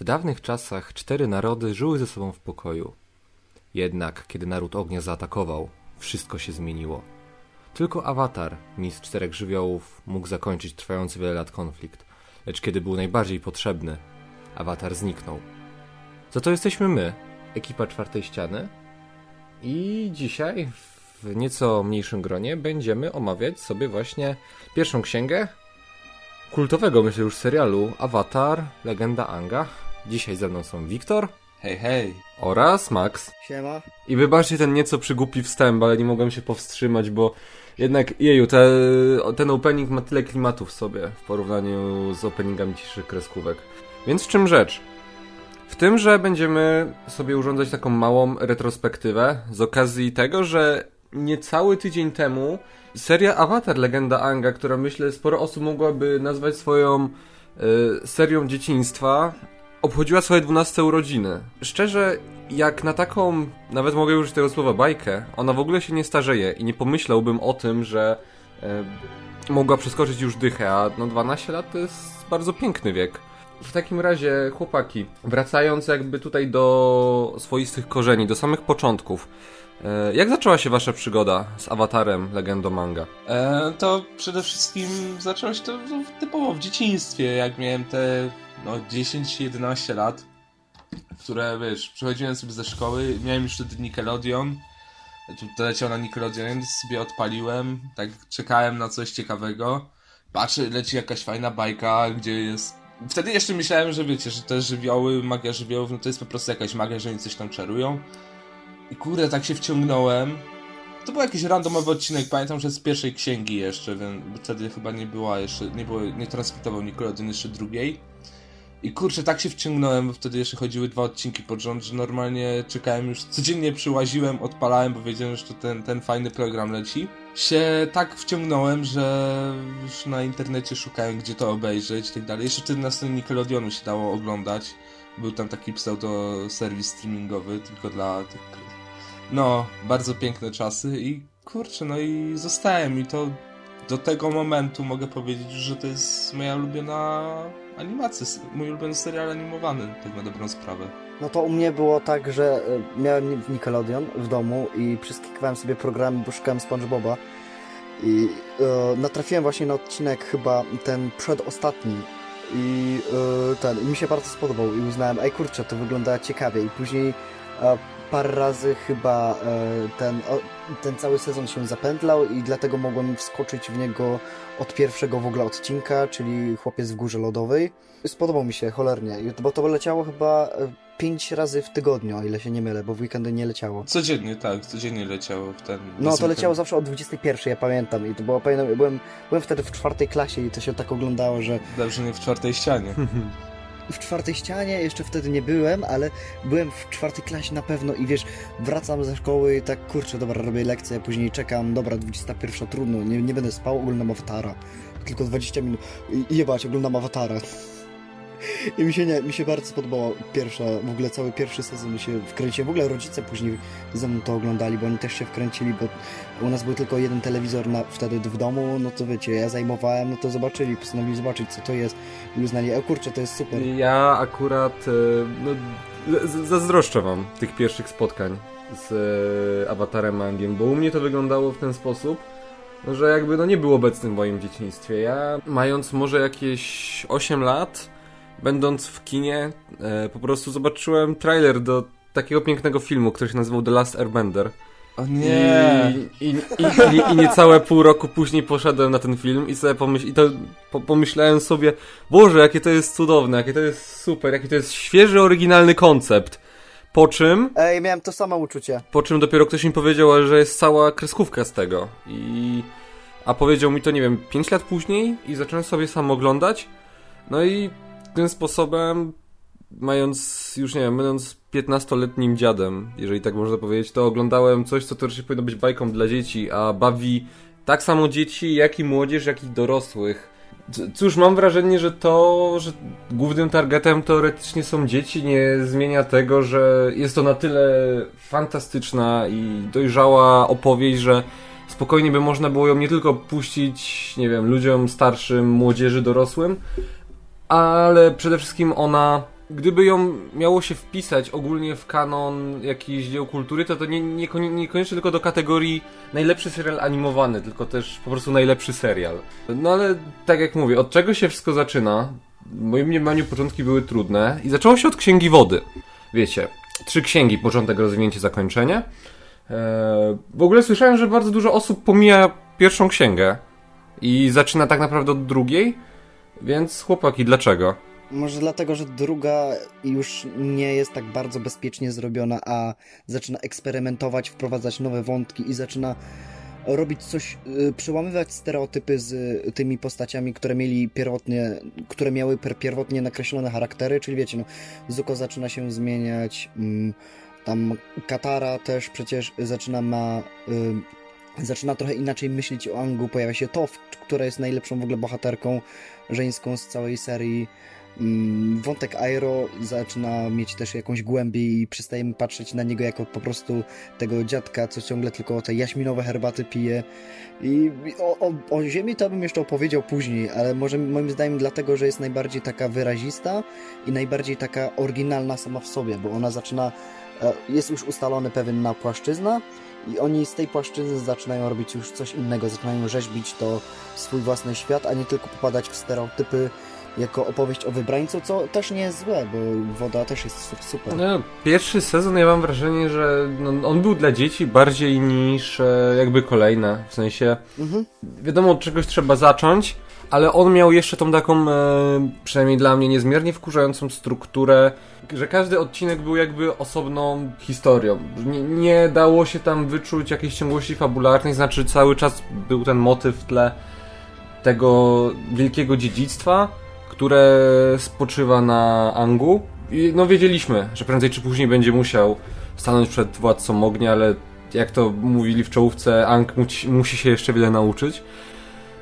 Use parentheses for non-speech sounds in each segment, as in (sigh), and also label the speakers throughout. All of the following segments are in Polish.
Speaker 1: W dawnych czasach cztery narody żyły ze sobą w pokoju. Jednak, kiedy naród ognia zaatakował, wszystko się zmieniło. Tylko awatar, mistrz czterech żywiołów, mógł zakończyć trwający wiele lat konflikt. Lecz kiedy był najbardziej potrzebny, awatar zniknął. Za to jesteśmy my, ekipa czwartej ściany. I dzisiaj, w nieco mniejszym gronie, będziemy omawiać sobie właśnie pierwszą księgę kultowego, myślę już, serialu Avatar Legenda Anga. Dzisiaj ze mną są Wiktor
Speaker 2: Hej, hej.
Speaker 1: oraz Max.
Speaker 3: Siema.
Speaker 1: I wybaczcie ten nieco przygłupi wstęp, ale nie mogłem się powstrzymać, bo jednak, jeju, te, ten opening ma tyle klimatu w sobie w porównaniu z openingami dzisiejszych kreskówek. Więc w czym rzecz? W tym, że będziemy sobie urządzać taką małą retrospektywę z okazji tego, że niecały tydzień temu seria Avatar Legenda Anga, która myślę sporo osób mogłaby nazwać swoją y, serią dzieciństwa, obchodziła swoje 12 urodziny. Szczerze, jak na taką, nawet mogę użyć tego słowa bajkę, ona w ogóle się nie starzeje i nie pomyślałbym o tym, że y, mogła przeskoczyć już dychę, a no 12 lat to jest bardzo piękny wiek. W takim razie, chłopaki, wracając jakby tutaj do swoistych korzeni, do samych początków, e, jak zaczęła się wasza przygoda z awatarem Legendą Manga?
Speaker 2: E, to przede wszystkim zaczęło się to typowo w dzieciństwie, jak miałem te no, 10-11 lat, które wiesz, przechodziłem sobie ze szkoły, miałem już wtedy Nickelodeon. Tu leciał na Nickelodeon, więc sobie odpaliłem, tak czekałem na coś ciekawego. Patrzę, leci jakaś fajna bajka, gdzie jest Wtedy jeszcze myślałem, że wiecie, że te żywioły, magia żywiołów, no to jest po prostu jakaś magia, że oni coś tam czarują. I kurde, tak się wciągnąłem. To był jakiś randomowy odcinek, pamiętam, że z pierwszej księgi jeszcze, więc wtedy chyba nie była jeszcze, nie było, nie transmitował Nickelodeon jeszcze drugiej. I kurczę, tak się wciągnąłem, bo wtedy jeszcze chodziły dwa odcinki pod rząd, że normalnie czekałem już, codziennie przyłaziłem, odpalałem, bo wiedziałem, że to ten, ten fajny program leci. Się tak wciągnąłem, że już na internecie szukałem, gdzie to obejrzeć i tak dalej. Jeszcze wtedy na stronie Nickelodeonu się dało oglądać. Był tam taki pseudo serwis streamingowy, tylko dla tych... No, bardzo piękne czasy i kurczę, no i zostałem i to do tego momentu mogę powiedzieć, że to jest moja ulubiona animacja, mój ulubiony serial animowany, tak na dobrą sprawę.
Speaker 3: No to u mnie było tak, że e, miałem Nickelodeon w domu i przeskikiwałem sobie programy, bo szukałem SpongeBoba. I e, natrafiłem właśnie na odcinek chyba ten przedostatni. I e, ten, i mi się bardzo spodobał i uznałem, ej kurczę, to wygląda ciekawie i później e, parę razy chyba e, ten, o, ten cały sezon się zapętlał i dlatego mogłem wskoczyć w niego od pierwszego w ogóle odcinka, czyli Chłopiec w Górze Lodowej. Spodobał mi się cholernie, bo to leciało chyba e, pięć razy w tygodniu, o ile się nie mylę, bo w weekendy nie leciało.
Speaker 2: Codziennie, tak, codziennie leciało w ten...
Speaker 3: No to leciało zawsze o 21, ja pamiętam i to było, pamiętam, byłem, byłem wtedy w czwartej klasie i to się tak oglądało, że
Speaker 2: Dobrze, nie w czwartej ścianie. (laughs)
Speaker 3: w czwartej ścianie, jeszcze wtedy nie byłem, ale byłem w czwartej klasie na pewno i wiesz, wracam ze szkoły i tak, kurczę, dobra, robię lekcję, później czekam, dobra, 21, trudno, nie, nie będę spał, oglądam Awatara. Tylko 20 minut i, jebać, oglądam Awatara. I mi się nie, mi się bardzo spodobało pierwsza, w ogóle cały pierwszy sezon mi się wkręciłem. W ogóle rodzice później ze mną to oglądali, bo oni też się wkręcili, bo u nas był tylko jeden telewizor na, wtedy w domu, no to wiecie, ja zajmowałem, no to zobaczyli, postanowili zobaczyć co to jest i uznali, o kurczę, to jest super.
Speaker 1: Ja akurat e, no, zazdroszczę wam tych pierwszych spotkań z e, awatarem Mangiem, bo u mnie to wyglądało w ten sposób, że jakby no nie był obecny w moim dzieciństwie. Ja mając może jakieś 8 lat, będąc w kinie, e, po prostu zobaczyłem trailer do takiego pięknego filmu, który się nazywał The Last Airbender.
Speaker 2: O nie!
Speaker 1: I, i, i, i, niecałe pół roku później poszedłem na ten film i sobie pomyśl, i to po, pomyślałem sobie, Boże, jakie to jest cudowne, jakie to jest super, jaki to jest świeży, oryginalny koncept. Po czym,
Speaker 3: Ej, miałem to samo uczucie.
Speaker 1: po czym dopiero ktoś mi powiedział, że jest cała kreskówka z tego. I, a powiedział mi to, nie wiem, 5 lat później i zacząłem sobie sam oglądać. No i tym sposobem, mając już, nie wiem, będąc 15-letnim dziadem, jeżeli tak można powiedzieć, to oglądałem coś, co teoretycznie powinno być bajką dla dzieci, a bawi tak samo dzieci, jak i młodzież, jak i dorosłych. Cóż, mam wrażenie, że to, że głównym targetem teoretycznie są dzieci, nie zmienia tego, że jest to na tyle fantastyczna i dojrzała opowieść, że spokojnie by można było ją nie tylko puścić, nie wiem, ludziom starszym, młodzieży, dorosłym, ale przede wszystkim ona gdyby ją miało się wpisać ogólnie w kanon jakichś dzieł kultury, to to nie, nie, niekoniecznie tylko do kategorii najlepszy serial animowany, tylko też po prostu najlepszy serial. No ale tak jak mówię, od czego się wszystko zaczyna? W moim mniemaniu początki były trudne i zaczęło się od Księgi Wody. Wiecie, trzy księgi, początek, rozwinięcie, zakończenie. Eee, w ogóle słyszałem, że bardzo dużo osób pomija pierwszą księgę i zaczyna tak naprawdę od drugiej, więc chłopaki, dlaczego?
Speaker 3: Może dlatego, że druga już nie jest tak bardzo bezpiecznie zrobiona, a zaczyna eksperymentować, wprowadzać nowe wątki i zaczyna robić coś, y, przełamywać stereotypy z tymi postaciami, które mieli pierwotnie, które miały pierwotnie nakreślone charaktery, czyli wiecie, no, Zuko zaczyna się zmieniać, mm, tam Katara też przecież zaczyna ma y, zaczyna trochę inaczej myśleć o Angu, pojawia się Tof, która jest najlepszą w ogóle bohaterką żeńską z całej serii, Mm, wątek Aero zaczyna mieć też jakąś głębię i przestajemy patrzeć na niego jako po prostu tego dziadka, co ciągle tylko te jaśminowe herbaty pije. I o, o, o Ziemi to bym jeszcze opowiedział później, ale może moim zdaniem dlatego, że jest najbardziej taka wyrazista i najbardziej taka oryginalna sama w sobie, bo ona zaczyna, e, jest już ustalony pewien płaszczyzna i oni z tej płaszczyzny zaczynają robić już coś innego, zaczynają rzeźbić to swój własny świat, a nie tylko popadać w stereotypy jako opowieść o wybrańcu, co też nie jest złe, bo woda też jest super.
Speaker 1: No, pierwszy sezon ja mam wrażenie, że no, on był dla dzieci bardziej niż e, jakby kolejne, w sensie mhm. wiadomo od czegoś trzeba zacząć, ale on miał jeszcze tą taką, e, przynajmniej dla mnie, niezmiernie wkurzającą strukturę, że każdy odcinek był jakby osobną historią. Nie, nie dało się tam wyczuć jakiejś ciągłości fabularnej, znaczy cały czas był ten motyw w tle tego wielkiego dziedzictwa, które spoczywa na Angu. I no wiedzieliśmy, że prędzej czy później będzie musiał stanąć przed władcą ognia, ale jak to mówili w czołówce, Ang musi, musi się jeszcze wiele nauczyć.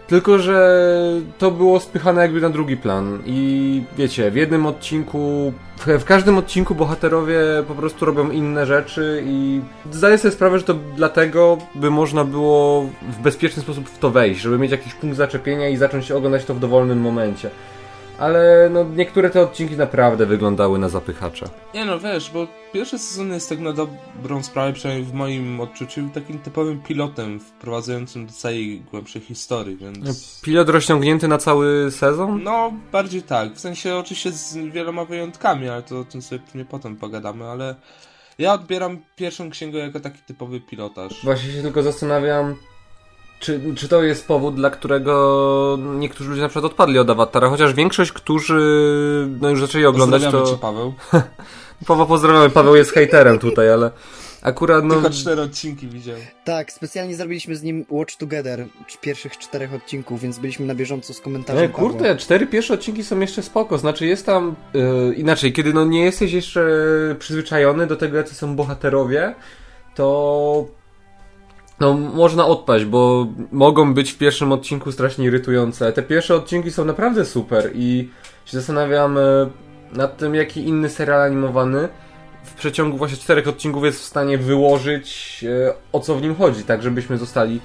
Speaker 1: Tylko, że to było spychane jakby na drugi plan. I wiecie, w jednym odcinku, w, każdym odcinku bohaterowie po prostu robią inne rzeczy i zdaję sobie sprawę, że to dlatego by można było w bezpieczny sposób w to wejść, żeby mieć jakiś punkt zaczepienia i zacząć oglądać to w dowolnym momencie ale no niektóre te odcinki naprawdę wyglądały na zapychacza.
Speaker 2: Nie no, wiesz, bo pierwszy sezon jest tak na dobrą sprawę, przynajmniej w moim odczuciu, takim typowym pilotem wprowadzającym do całej głębszej historii, więc...
Speaker 1: Pilot rozciągnięty na cały sezon?
Speaker 2: No, bardziej tak. W sensie oczywiście z wieloma wyjątkami, ale to o tym sobie pewnie potem pogadamy, ale... Ja odbieram pierwszą księgę jako taki typowy pilotaż.
Speaker 1: Właśnie się tylko zastanawiam, czy, czy to jest powód, dla którego niektórzy ludzie na przykład odpadli od Awatara, chociaż większość, którzy no już zaczęli oglądać to...
Speaker 2: Cię, Paweł. (laughs)
Speaker 1: Paweł pozdrawiamy, Paweł jest hejterem tutaj, ale akurat no...
Speaker 2: Tylko cztery odcinki widział.
Speaker 3: Tak, specjalnie zrobiliśmy z nim Watch Together pierwszych czterech odcinków, więc byliśmy na bieżąco z komentarzem Nie,
Speaker 1: kurde, Pawła. cztery pierwsze odcinki są jeszcze spoko, znaczy jest tam... Yy, inaczej, kiedy no nie jesteś jeszcze przyzwyczajony do tego, jacy są bohaterowie, to no, można odpaść, bo mogą być w pierwszym odcinku strasznie irytujące. Te pierwsze odcinki są naprawdę super i się zastanawiam e, nad tym, jaki inny serial animowany w przeciągu właśnie czterech odcinków jest w stanie wyłożyć e, o co w nim chodzi, tak żebyśmy zostali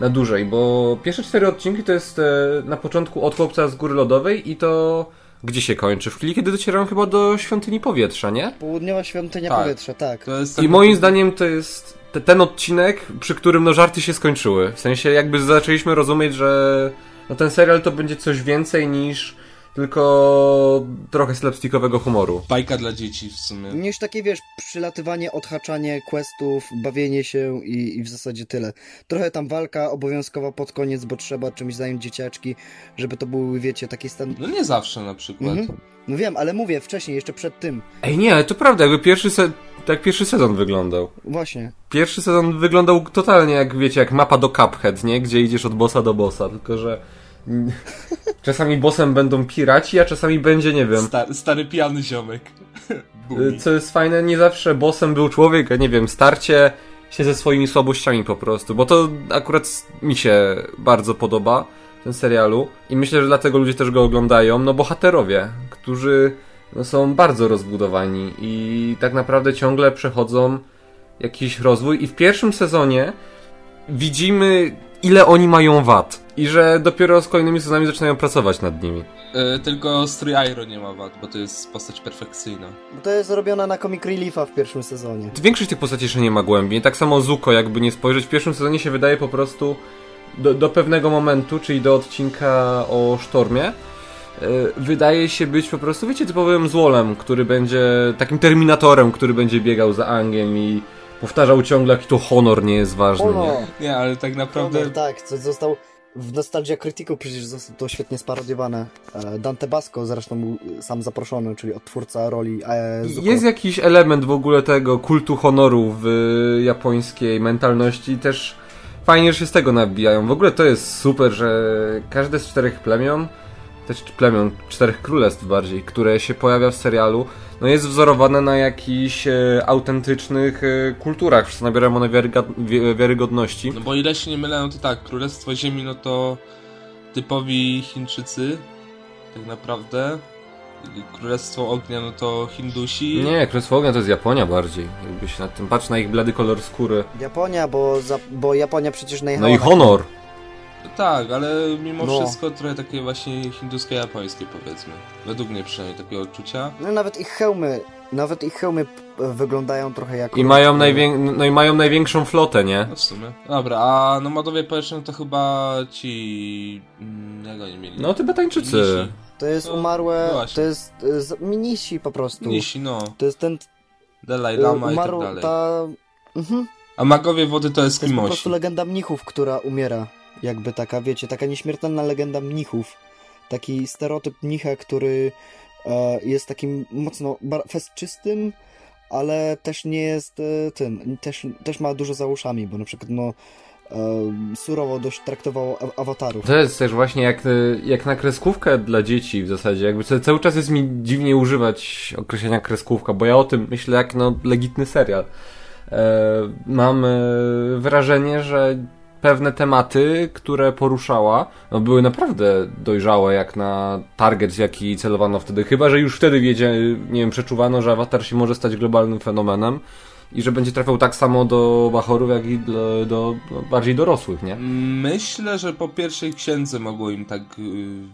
Speaker 1: na dłużej, bo pierwsze cztery odcinki to jest e, na początku od chłopca z góry lodowej i to gdzie się kończy? W chwili, kiedy docierają chyba do świątyni powietrza, nie?
Speaker 3: Południowa świątynia tak. powietrza, tak.
Speaker 1: I moim zdaniem to jest te, ten odcinek, przy którym no żarty się skończyły. W sensie jakby zaczęliśmy rozumieć, że no, ten serial to będzie coś więcej niż tylko trochę slapstickowego humoru.
Speaker 2: Bajka dla dzieci w sumie.
Speaker 3: Niż takie, wiesz, przylatywanie, odhaczanie questów, bawienie się i, i w zasadzie tyle. Trochę tam walka obowiązkowa pod koniec, bo trzeba czymś zająć dzieciaczki, żeby to były, wiecie, takie stan...
Speaker 2: No nie zawsze na przykład. Mhm.
Speaker 3: No wiem, ale mówię wcześniej, jeszcze przed tym.
Speaker 1: Ej, nie, ale to prawda, jakby pierwszy se tak pierwszy sezon wyglądał.
Speaker 3: Właśnie.
Speaker 1: Pierwszy sezon wyglądał totalnie jak, wiecie, jak mapa do Cuphead, nie? Gdzie idziesz od bossa do bossa, tylko że (laughs) czasami bossem będą piraci, a czasami będzie, nie wiem...
Speaker 2: Stary, stary pijany ziomek. (laughs)
Speaker 1: Co jest fajne, nie zawsze bossem był człowiek, a nie wiem, starcie się ze swoimi słabościami po prostu, bo to akurat mi się bardzo podoba, ten serialu i myślę, że dlatego ludzie też go oglądają, no bohaterowie, którzy no, są bardzo rozbudowani i tak naprawdę ciągle przechodzą jakiś rozwój i w pierwszym sezonie widzimy ile oni mają wad. I że dopiero z kolejnymi sezonami zaczynają pracować nad nimi.
Speaker 2: E, tylko strój Iron nie ma wad, bo to jest postać perfekcyjna.
Speaker 3: Bo to jest robione na Comic Reliefa w pierwszym sezonie.
Speaker 1: Większość tych postaci jeszcze nie ma głębi. Tak samo Zuko, jakby nie spojrzeć, w pierwszym sezonie się wydaje po prostu do, do pewnego momentu, czyli do odcinka o sztormie, wydaje się być po prostu, wiecie, typowym złolem, który będzie takim terminatorem, który będzie biegał za Angiem i powtarzał ciągle, jaki to honor nie jest ważny, nie?
Speaker 2: Nie, ale tak naprawdę...
Speaker 3: Honor, tak, co został w Nostalgia Critical przecież zostało to świetnie sparodiowane. E, Dante Basco zresztą był sam zaproszony, czyli odtwórca roli e, Zuko.
Speaker 1: Jest jakiś element w ogóle tego kultu honoru w japońskiej mentalności też fajnie, że się z tego nabijają. W ogóle to jest super, że każde z czterech plemion, też plemion, czterech królestw bardziej, które się pojawia w serialu, no jest wzorowane na jakichś e, autentycznych e, kulturach, wszyscy nabierają one wiarygodności.
Speaker 2: No bo ile się nie mylę, no to tak, Królestwo Ziemi, no to typowi Chińczycy, tak naprawdę. Królestwo Ognia, no to Hindusi.
Speaker 1: Nie, Królestwo Ognia to jest Japonia bardziej, jakby się nad tym patrzy na ich blady kolor skóry.
Speaker 3: Japonia, bo, za, bo Japonia przecież najechała...
Speaker 1: No i
Speaker 3: na-
Speaker 1: honor.
Speaker 2: Tak, ale mimo
Speaker 3: No.
Speaker 2: wszystko trochę takie właśnie hindusko-japońskie powiedzmy. Według mnie przynajmniej takie odczucia.
Speaker 3: No nawet ich hełmy, nawet ich hełmy wyglądają trochę jak...
Speaker 1: I mają, najwię- no i mają największą flotę, nie?
Speaker 2: No w sumie. Dobra, a nomadowie poleczne to chyba ci... mm, Jak oni mieli?
Speaker 1: No Tybetańczycy.
Speaker 2: Nisi.
Speaker 3: To jest
Speaker 2: No,
Speaker 3: umarłe,
Speaker 2: no właśnie.
Speaker 3: to jest e, z- minisi po prostu.
Speaker 2: Nisi, no.
Speaker 3: To jest ten
Speaker 2: Dalai
Speaker 3: e,
Speaker 2: Lama i tak
Speaker 3: umarł,
Speaker 2: dalej.
Speaker 3: ta... Mhm.
Speaker 2: A magowie wody to
Speaker 3: To jest po prostu legenda mnichów, która umiera. Jakby taka, wiecie, taka nieśmiertelna legenda mnichów. Taki stereotyp mnicha, który e, jest takim mocno festczystym, ale też nie jest e, tym, też, też ma dużo za uszami, bo na przykład no e, surowo dość traktował a- awatarów.
Speaker 1: To jest też właśnie jak, y, jak na kreskówkę dla dzieci w zasadzie. Jakby ca- cały czas jest mi dziwnie używać określenia kreskówka, bo ja o tym myślę jak no legitny serial. E, mam e, wrażenie, że pewne tematy, które poruszała, no były naprawdę dojrzałe jak na target, w jaki celowano wtedy. Chyba, że już wtedy wiedzie, nie wiem, przeczuwano, że awatar się może stać globalnym fenomenem i że będzie trafiał tak samo do bachorów, jak i do, do bardziej dorosłych, nie?
Speaker 2: Myślę, że po pierwszej księdze mogło im tak y,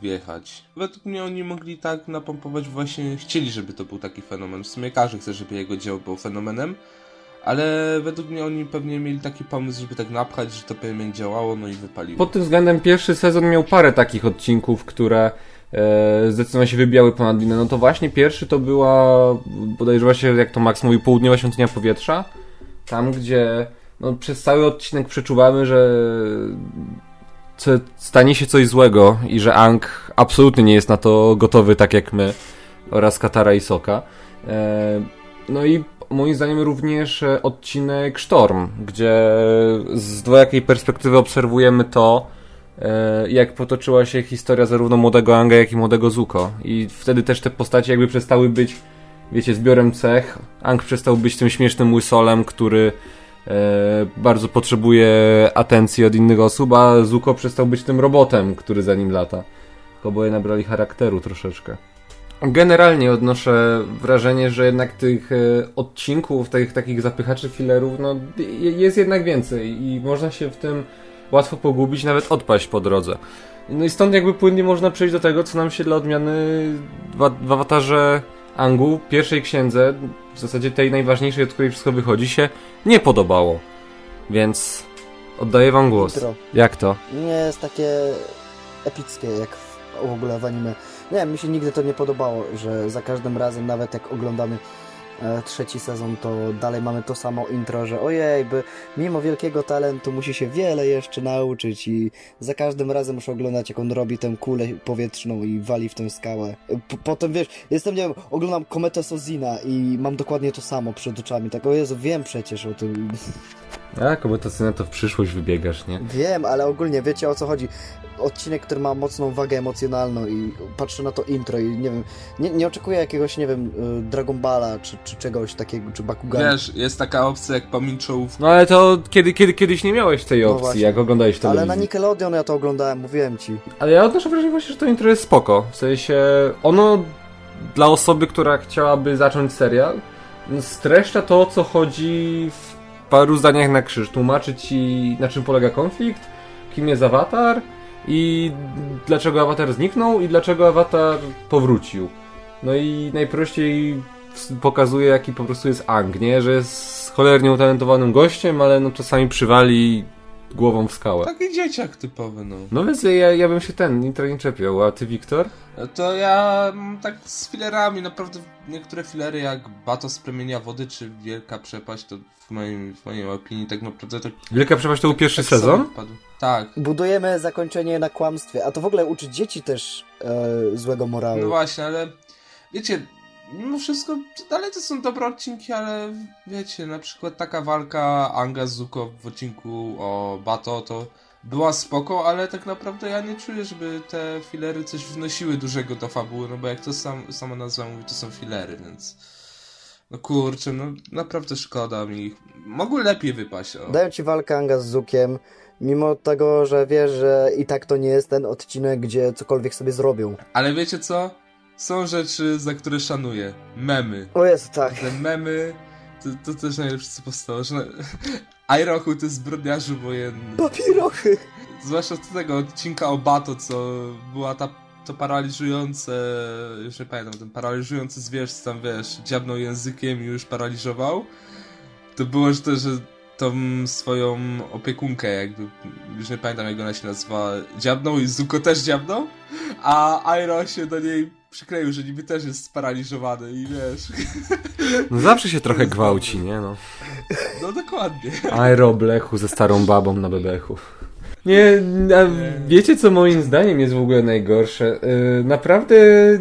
Speaker 2: wjechać. Według mnie oni mogli tak napompować właśnie, chcieli, żeby to był taki fenomen. W sumie każdy chce, żeby jego dzieło było fenomenem, ale według mnie oni pewnie mieli taki pomysł, żeby tak napchać, że to pewnie działało, no i wypaliło.
Speaker 1: Pod tym względem pierwszy sezon miał parę takich odcinków, które e, zdecydowanie się wybijały ponad inne. No to właśnie pierwszy to była, bodajże właśnie jak to Max mówił, południowa świątynia powietrza. Tam, gdzie no, przez cały odcinek przeczuwamy, że co, stanie się coś złego i że Ang absolutnie nie jest na to gotowy tak jak my oraz Katara i Soka. E, no i moim zdaniem również e, odcinek Sztorm, gdzie z dwojakiej perspektywy obserwujemy to, e, jak potoczyła się historia zarówno młodego Anga, jak i młodego Zuko. I wtedy też te postacie jakby przestały być, wiecie, zbiorem cech. Ang przestał być tym śmiesznym łysolem, który e, bardzo potrzebuje atencji od innych osób, a Zuko przestał być tym robotem, który za nim lata. Oboje nabrali charakteru troszeczkę. Generalnie odnoszę wrażenie, że jednak tych e, odcinków, tych takich zapychaczy fillerów, no je- jest jednak więcej i można się w tym łatwo pogubić, nawet odpaść po drodze. No i stąd jakby płynnie można przejść do tego, co nam się dla odmiany w, w awatarze Angu, pierwszej księdze, w zasadzie tej najważniejszej, od której wszystko wychodzi, się nie podobało. Więc oddaję wam głos.
Speaker 3: Intro.
Speaker 1: Jak to?
Speaker 3: Nie jest takie epickie jak w, w ogóle w anime. Nie, mi się nigdy to nie podobało, że za każdym razem, nawet jak oglądamy e, trzeci sezon, to dalej mamy to samo intro, że ojej, by mimo wielkiego talentu musi się wiele jeszcze nauczyć i za każdym razem muszę oglądać, jak on robi tę kulę powietrzną i wali w tę skałę. P potem, wiesz, jestem, nie wiem, oglądam Kometę Sozina i mam dokładnie to samo przed oczami. Tak, o Jezu, wiem przecież o tym.
Speaker 1: A, kobieta to w przyszłość wybiegasz, nie?
Speaker 3: Wiem, ale ogólnie wiecie o co chodzi. Odcinek, który ma mocną wagę emocjonalną i patrzę na to intro i nie wiem, nie, nie oczekuję jakiegoś, nie wiem, y, Dragon Balla czy, czy czegoś takiego, czy Bakugana.
Speaker 2: Wiesz, jest taka opcja jak pamięczołówka.
Speaker 1: No ale to kiedy, kiedy, kiedyś nie miałeś tej
Speaker 3: No
Speaker 1: opcji,
Speaker 3: właśnie.
Speaker 1: jak oglądałeś
Speaker 3: ale
Speaker 1: telewizję.
Speaker 3: na Nickelodeon ja to oglądałem, mówiłem ci.
Speaker 1: Ale ja odnoszę wrażenie właśnie, że to intro jest spoko. W sensie, ono dla osoby, która chciałaby zacząć serial, no, streszcza to, o co chodzi w paru zdaniach na krzyż. Tłumaczy ci, na czym polega konflikt, kim jest awatar i dlaczego awatar zniknął i dlaczego awatar powrócił. No i najprościej pokazuje, jaki po prostu jest Ang, nie? Że jest cholernie utalentowanym gościem, ale no czasami przywali głową w skałę.
Speaker 2: Taki dzieciak typowy, no.
Speaker 1: No więc ja, ja bym się ten nie, nie czepiał, a ty Wiktor?
Speaker 2: No To ja mm, tak z filerami, naprawdę niektóre filery jak Bato z plemienia wody czy Wielka Przepaść, to w, moim, w mojej opinii tak naprawdę tak...
Speaker 1: Wielka Przepaść to był pierwszy
Speaker 2: tak
Speaker 1: sezon?
Speaker 2: Tak.
Speaker 3: Budujemy zakończenie na kłamstwie, a to w ogóle uczy dzieci też e, złego morału.
Speaker 2: No właśnie, ale wiecie, mimo wszystko dalej to są dobre odcinki, ale wiecie, na przykład taka walka Anga z Zuko w odcinku o Bato to była spoko, ale tak naprawdę ja nie czuję, żeby te filery coś wnosiły dużego do fabuły, no bo jak to sam, sama nazwa mówi, to są filery, więc no kurczę, no naprawdę szkoda mi ich. Mogły lepiej wypaść, o.
Speaker 3: Dają ci walkę Anga z Zukiem, mimo tego, że wiesz, że i tak to nie jest ten odcinek, gdzie cokolwiek sobie zrobią.
Speaker 2: Ale wiecie co? Są rzeczy, za które szanuję. Memy.
Speaker 3: O jest tak.
Speaker 2: Te memy, to, to też najlepsze co powstało, że Irohu to jest zbrodniarzu wojenny.
Speaker 3: Papierochy!
Speaker 2: Zwłaszcza z tego odcinka o Bato, co była ta to paraliżujące, już nie pamiętam, ten paraliżujący zwierz, tam wiesz, dziabnął językiem i już paraliżował. To było że to, że tą swoją opiekunkę jakby, już nie pamiętam jak ona się nazywa, dziabnął i Zuko też dziabnął, a Airo się do niej przykleił, że niby też jest sparaliżowany i wiesz,
Speaker 1: No zawsze się trochę gwałci, nie no.
Speaker 2: no dokładnie.
Speaker 1: Aeroblechu ze starą babą na bebechu. Nie, a wiecie co moim zdaniem jest w ogóle najgorsze? Yy, naprawdę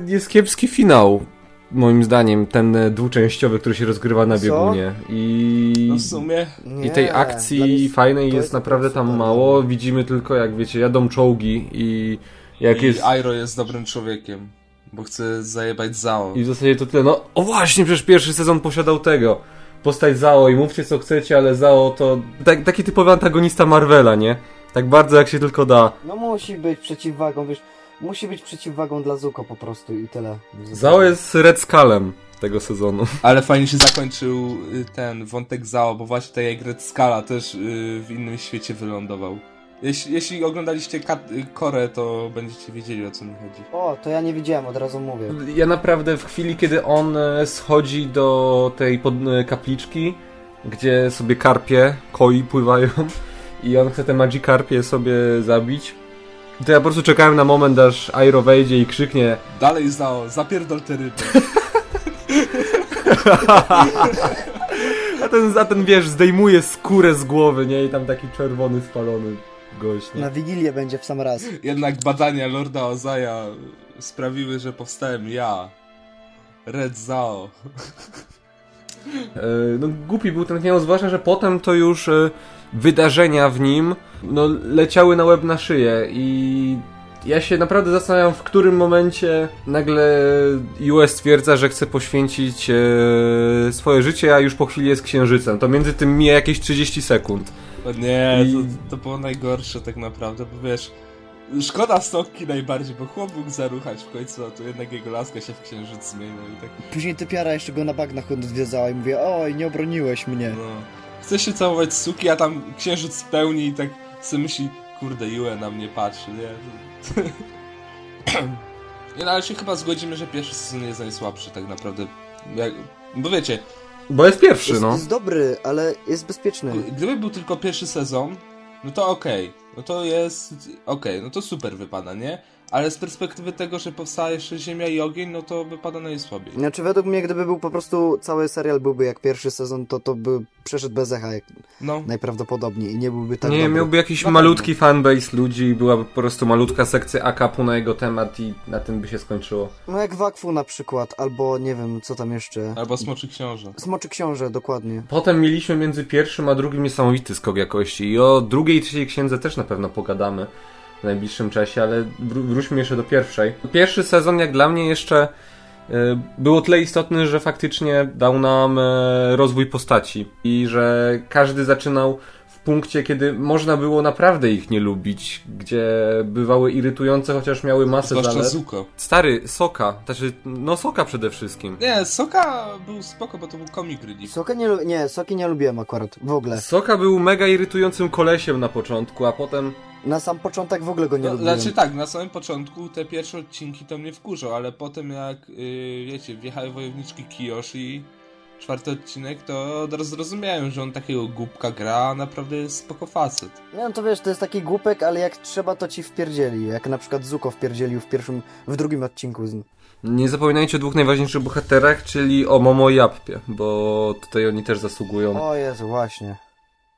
Speaker 1: jest kiepski finał. Moim zdaniem, ten dwuczęściowy, który się rozgrywa na biegunie. I,
Speaker 2: No w sumie,
Speaker 3: Nie,
Speaker 1: I tej akcji fajnej jest,
Speaker 3: jest
Speaker 1: naprawdę tam mało. Widzimy tylko, jak wiecie, jadą czołgi i jak
Speaker 2: i
Speaker 1: jest.
Speaker 2: Airo jest dobrym człowiekiem, bo chce zajebać Zao.
Speaker 1: I w zasadzie to tyle. No, o właśnie, przecież pierwszy sezon posiadał tego. Postać Zao i mówcie co chcecie, ale Zao to tak, taki typowy antagonista Marvela, nie? Tak bardzo jak się tylko da.
Speaker 3: No musi być przeciwwagą, wiesz, musi być przeciwwagą dla Zuko po prostu i tyle.
Speaker 1: Zao jest Red Skullem tego sezonu. (laughs)
Speaker 2: Ale fajnie się zakończył y, ten wątek Zao, bo właśnie tak jak Red Scala też y, w innym świecie wylądował. Jeśli, jeśli oglądaliście Kat- Korę, to będziecie wiedzieli o co mi chodzi.
Speaker 3: O, to ja nie widziałem, od razu mówię.
Speaker 1: Ja naprawdę w chwili, kiedy on e, schodzi do tej pod, e, kapliczki, gdzie sobie karpie, koi pływają (laughs) i on chce te magikarpie sobie zabić, to ja po prostu czekałem na moment, aż Airo wejdzie i krzyknie
Speaker 2: Dalej Zao, zapierdol te ryby. (laughs) (laughs)
Speaker 1: a ten, a ten wiesz, zdejmuje skórę z głowy, nie? I tam taki czerwony, spalony gość, nie?
Speaker 3: Na Wigilię będzie w sam raz.
Speaker 2: Jednak badania Lorda Ozaja sprawiły, że powstałem ja. Red Zao.
Speaker 1: E, no głupi był ten finał, zwłaszcza, że potem to już e, wydarzenia w nim no, leciały na łeb na szyję i ja się naprawdę zastanawiam, w którym momencie nagle US stwierdza, że chce poświęcić e, swoje życie, a już po chwili jest księżycem. To między tym mija jakieś 30 sekund.
Speaker 2: O nie,
Speaker 1: I-
Speaker 2: to, to było najgorsze tak naprawdę, bo wiesz... Szkoda Stokki najbardziej, bo chłop mógł zaruchać w końcu, a to jednak jego laska się w księżyc zmienia i tak...
Speaker 3: Później typiara jeszcze go na bagnach odwiedzała i mówię, oj, nie obroniłeś mnie.
Speaker 2: No. Chce się całować suki, a tam księżyc pełni i tak sobie myśli, kurde, Yue na mnie patrzy, nie? (clears throat) nie no, ale się chyba zgodzimy, że pierwszy sezon jest najsłabszy tak naprawdę. Jak, bo wiecie,
Speaker 1: Bo jest pierwszy,
Speaker 3: Jest,
Speaker 1: no.
Speaker 3: jest dobry, ale jest bezpieczny.
Speaker 2: gdyby był tylko pierwszy sezon, no to okej, no to jest, okej, no to super wypada, nie? Ale z perspektywy tego, że powstała jeszcze Ziemia i Ogień, no to wypada najsłabiej.
Speaker 3: Znaczy według mnie, gdyby był po prostu cały serial byłby jak pierwszy sezon, to to by przeszedł bez echa jak
Speaker 2: No,
Speaker 3: najprawdopodobniej i nie byłby tak
Speaker 1: nie,
Speaker 3: dobry.
Speaker 1: miałby jakiś
Speaker 2: Na
Speaker 1: malutki fanbase ludzi, byłaby po prostu malutka sekcja akapu na jego temat i na tym by się skończyło.
Speaker 3: No jak Wakfu na przykład, albo nie wiem, co tam jeszcze.
Speaker 2: albo Smoczy Książę.
Speaker 3: Smoczy Książę, dokładnie.
Speaker 1: Potem mieliśmy między pierwszym a drugim niesamowity skok jakości i o drugiej i trzeciej księdze też na pewno pogadamy w najbliższym czasie, ale wró- wróćmy jeszcze do pierwszej. Pierwszy sezon jak dla mnie jeszcze e, był o tyle istotny, że faktycznie dał nam e, rozwój postaci i że każdy zaczynał w punkcie, kiedy można było naprawdę ich nie lubić, gdzie bywały irytujące, chociaż miały masę
Speaker 2: Zwłaszcza
Speaker 1: zalet.
Speaker 2: Zuko.
Speaker 1: Stary, Soka, znaczy, no Soka przede wszystkim.
Speaker 2: Nie, Soka był spoko, bo to był comic relief.
Speaker 3: Soka nie, nie, Soki nie lubiłem akurat, w ogóle.
Speaker 1: Soka był mega irytującym kolesiem na początku, a potem
Speaker 3: Na sam początek w ogóle go nie
Speaker 2: No,
Speaker 3: lubiłem.
Speaker 2: znaczy tak, na samym początku te pierwsze odcinki to mnie wkurzą, ale potem jak, yy, wiecie, wjechały wojowniczki Kiyoshi, czwarty odcinek, to od razu zrozumiałem, że on takiego głupka gra, a naprawdę jest spoko facet.
Speaker 3: Nie, no to wiesz, to jest taki głupek, ale jak trzeba, to ci wpierdzieli. Jak na przykład Zuko wpierdzielił w pierwszym, w drugim odcinku. z-
Speaker 1: Nie zapominajcie o dwóch najważniejszych bohaterach, czyli o Momo i Appie, bo tutaj oni też zasługują.
Speaker 3: O Jezu, właśnie.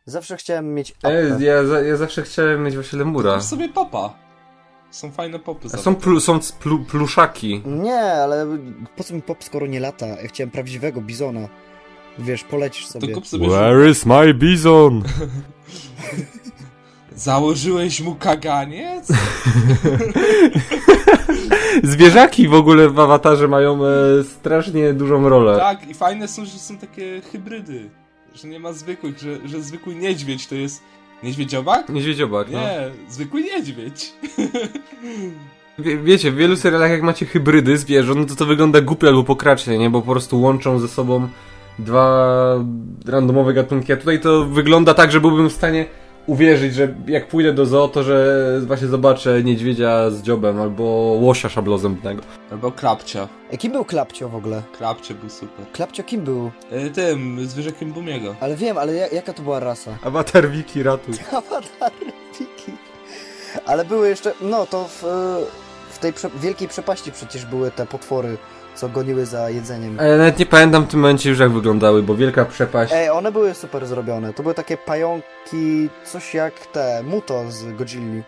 Speaker 3: Zawsze chciałem mieć
Speaker 1: Ej,
Speaker 3: appę.
Speaker 1: ja, ja zawsze chciałem mieć właśnie lemura.
Speaker 2: Masz sobie popa. Są fajne popy.
Speaker 1: Są,
Speaker 2: to.
Speaker 1: plu, są plu, pluszaki.
Speaker 3: Nie, ale po co mi pop, skoro nie lata? Ja chciałem prawdziwego bizona. Wiesz, polecisz
Speaker 2: To
Speaker 3: sobie.
Speaker 2: kup sobie
Speaker 1: is my bizon? (laughs)
Speaker 2: Założyłeś mu kaganiec? (laughs)
Speaker 1: Zwierzaki w ogóle w awatarze mają e, strasznie dużą rolę.
Speaker 2: tak, i fajne są, że są takie hybrydy. Że nie ma zwykłych, że, że zwykły niedźwiedź to jest... Niedźwiedziobak?
Speaker 1: Niedźwiedziobak, no.
Speaker 2: Nie, zwykły niedźwiedź. (laughs)
Speaker 1: Wie, wiecie, w wielu serialach jak macie hybrydy zwierząt, no to to wygląda głupio albo pokracznie, nie? Bo po prostu łączą ze sobą dwa randomowe gatunki, a tutaj to wygląda tak, że byłbym w stanie uwierzyć, że jak pójdę do zoo, to że właśnie zobaczę niedźwiedzia z dziobem albo łosia szablozębnego.
Speaker 2: Albo klapcia.
Speaker 3: E, Kim był Klapcio w ogóle?
Speaker 2: Klapcie był super.
Speaker 3: Klapcio kim był?
Speaker 2: E, tym, zwierzakiem Bumiego.
Speaker 3: Ale wiem, ale ja, jaka to była rasa? (laughs)
Speaker 1: Avatar Wiki ratuj. (laughs)
Speaker 3: Avatar Piki. Ale były jeszcze, no to w, w tej prze, wielkiej przepaści przecież były te potwory, co goniły za jedzeniem.
Speaker 1: Ja nawet nie pamiętam w tym momencie już jak wyglądały, bo wielka przepaść.
Speaker 3: Ej, one były super zrobione. To były takie pająki, coś jak te, Muto z Godzilli.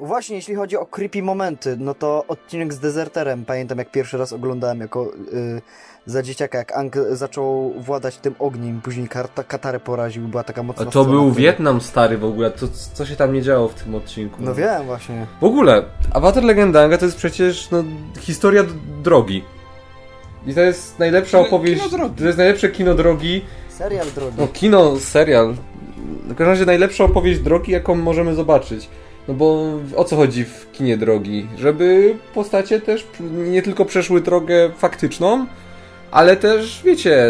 Speaker 3: Właśnie, jeśli chodzi o creepy momenty, no to odcinek z Deserterem, pamiętam jak pierwszy raz oglądałem jako y, za dzieciaka, jak Ang zaczął władać tym ogniem, później karta, katarę poraził, była taka mocna
Speaker 1: A to był
Speaker 3: wtedy.
Speaker 1: Wietnam stary w ogóle, to co się tam nie działo w tym odcinku?
Speaker 3: No wiem właśnie.
Speaker 1: W ogóle, Avatar Legendanga to jest przecież no, historia drogi. I to jest najlepsza
Speaker 2: Kino-
Speaker 1: opowieść.
Speaker 2: kino drogi.
Speaker 1: To jest najlepsze kino drogi.
Speaker 3: Serial drogi.
Speaker 1: No, kino, serial. W każdym razie najlepsza opowieść drogi, jaką możemy zobaczyć. No bo o co chodzi w kinie drogi? Żeby postacie też nie tylko przeszły drogę faktyczną, ale też, wiecie,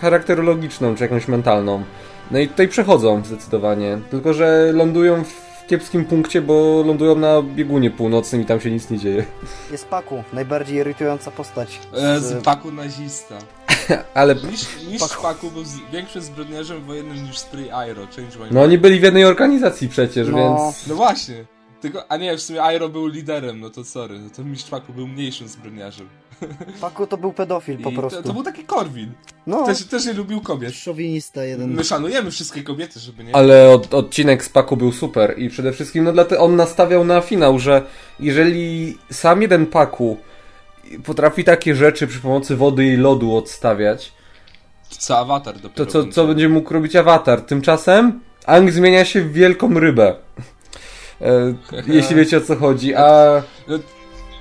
Speaker 1: charakterologiczną czy jakąś mentalną. No i tutaj przechodzą zdecydowanie. Tylko, że lądują w kiepskim punkcie, bo lądują na biegunie północnym i tam się nic nie dzieje.
Speaker 3: Jest Paku, najbardziej irytująca postać.
Speaker 2: E,
Speaker 3: z-
Speaker 2: z Paku nazista. (laughs)
Speaker 1: Ale
Speaker 2: Niż, niż
Speaker 3: Paku.
Speaker 2: Paku był z, większym zbrodniarzem wojennym niż Stray Airo, Change My
Speaker 1: no oni byli w jednej organizacji przecież,
Speaker 3: No.
Speaker 1: więc...
Speaker 2: No właśnie. Tylko, a nie, w sumie Airo był liderem, no to sorry. No to Mistrz Paku był mniejszym zbrodniarzem. (laughs)
Speaker 3: Paku to był pedofil po
Speaker 2: I
Speaker 3: prostu.
Speaker 2: To, to był taki Korwin.
Speaker 3: No,
Speaker 2: Też, też nie lubił kobiet.
Speaker 3: szowinista jeden.
Speaker 2: My szanujemy wszystkie kobiety, żeby nie...
Speaker 1: Ale od, odcinek z Paku był super i przede wszystkim no dlatego on nastawiał na finał, że jeżeli sam jeden Paku potrafi takie rzeczy przy pomocy wody i lodu odstawiać,
Speaker 2: Co awatar
Speaker 1: to
Speaker 2: dopiero
Speaker 1: co,
Speaker 2: będzie.
Speaker 1: co będzie mógł robić awatar? Tymczasem Ang zmienia się w wielką rybę. E, jeśli wiecie o co chodzi, a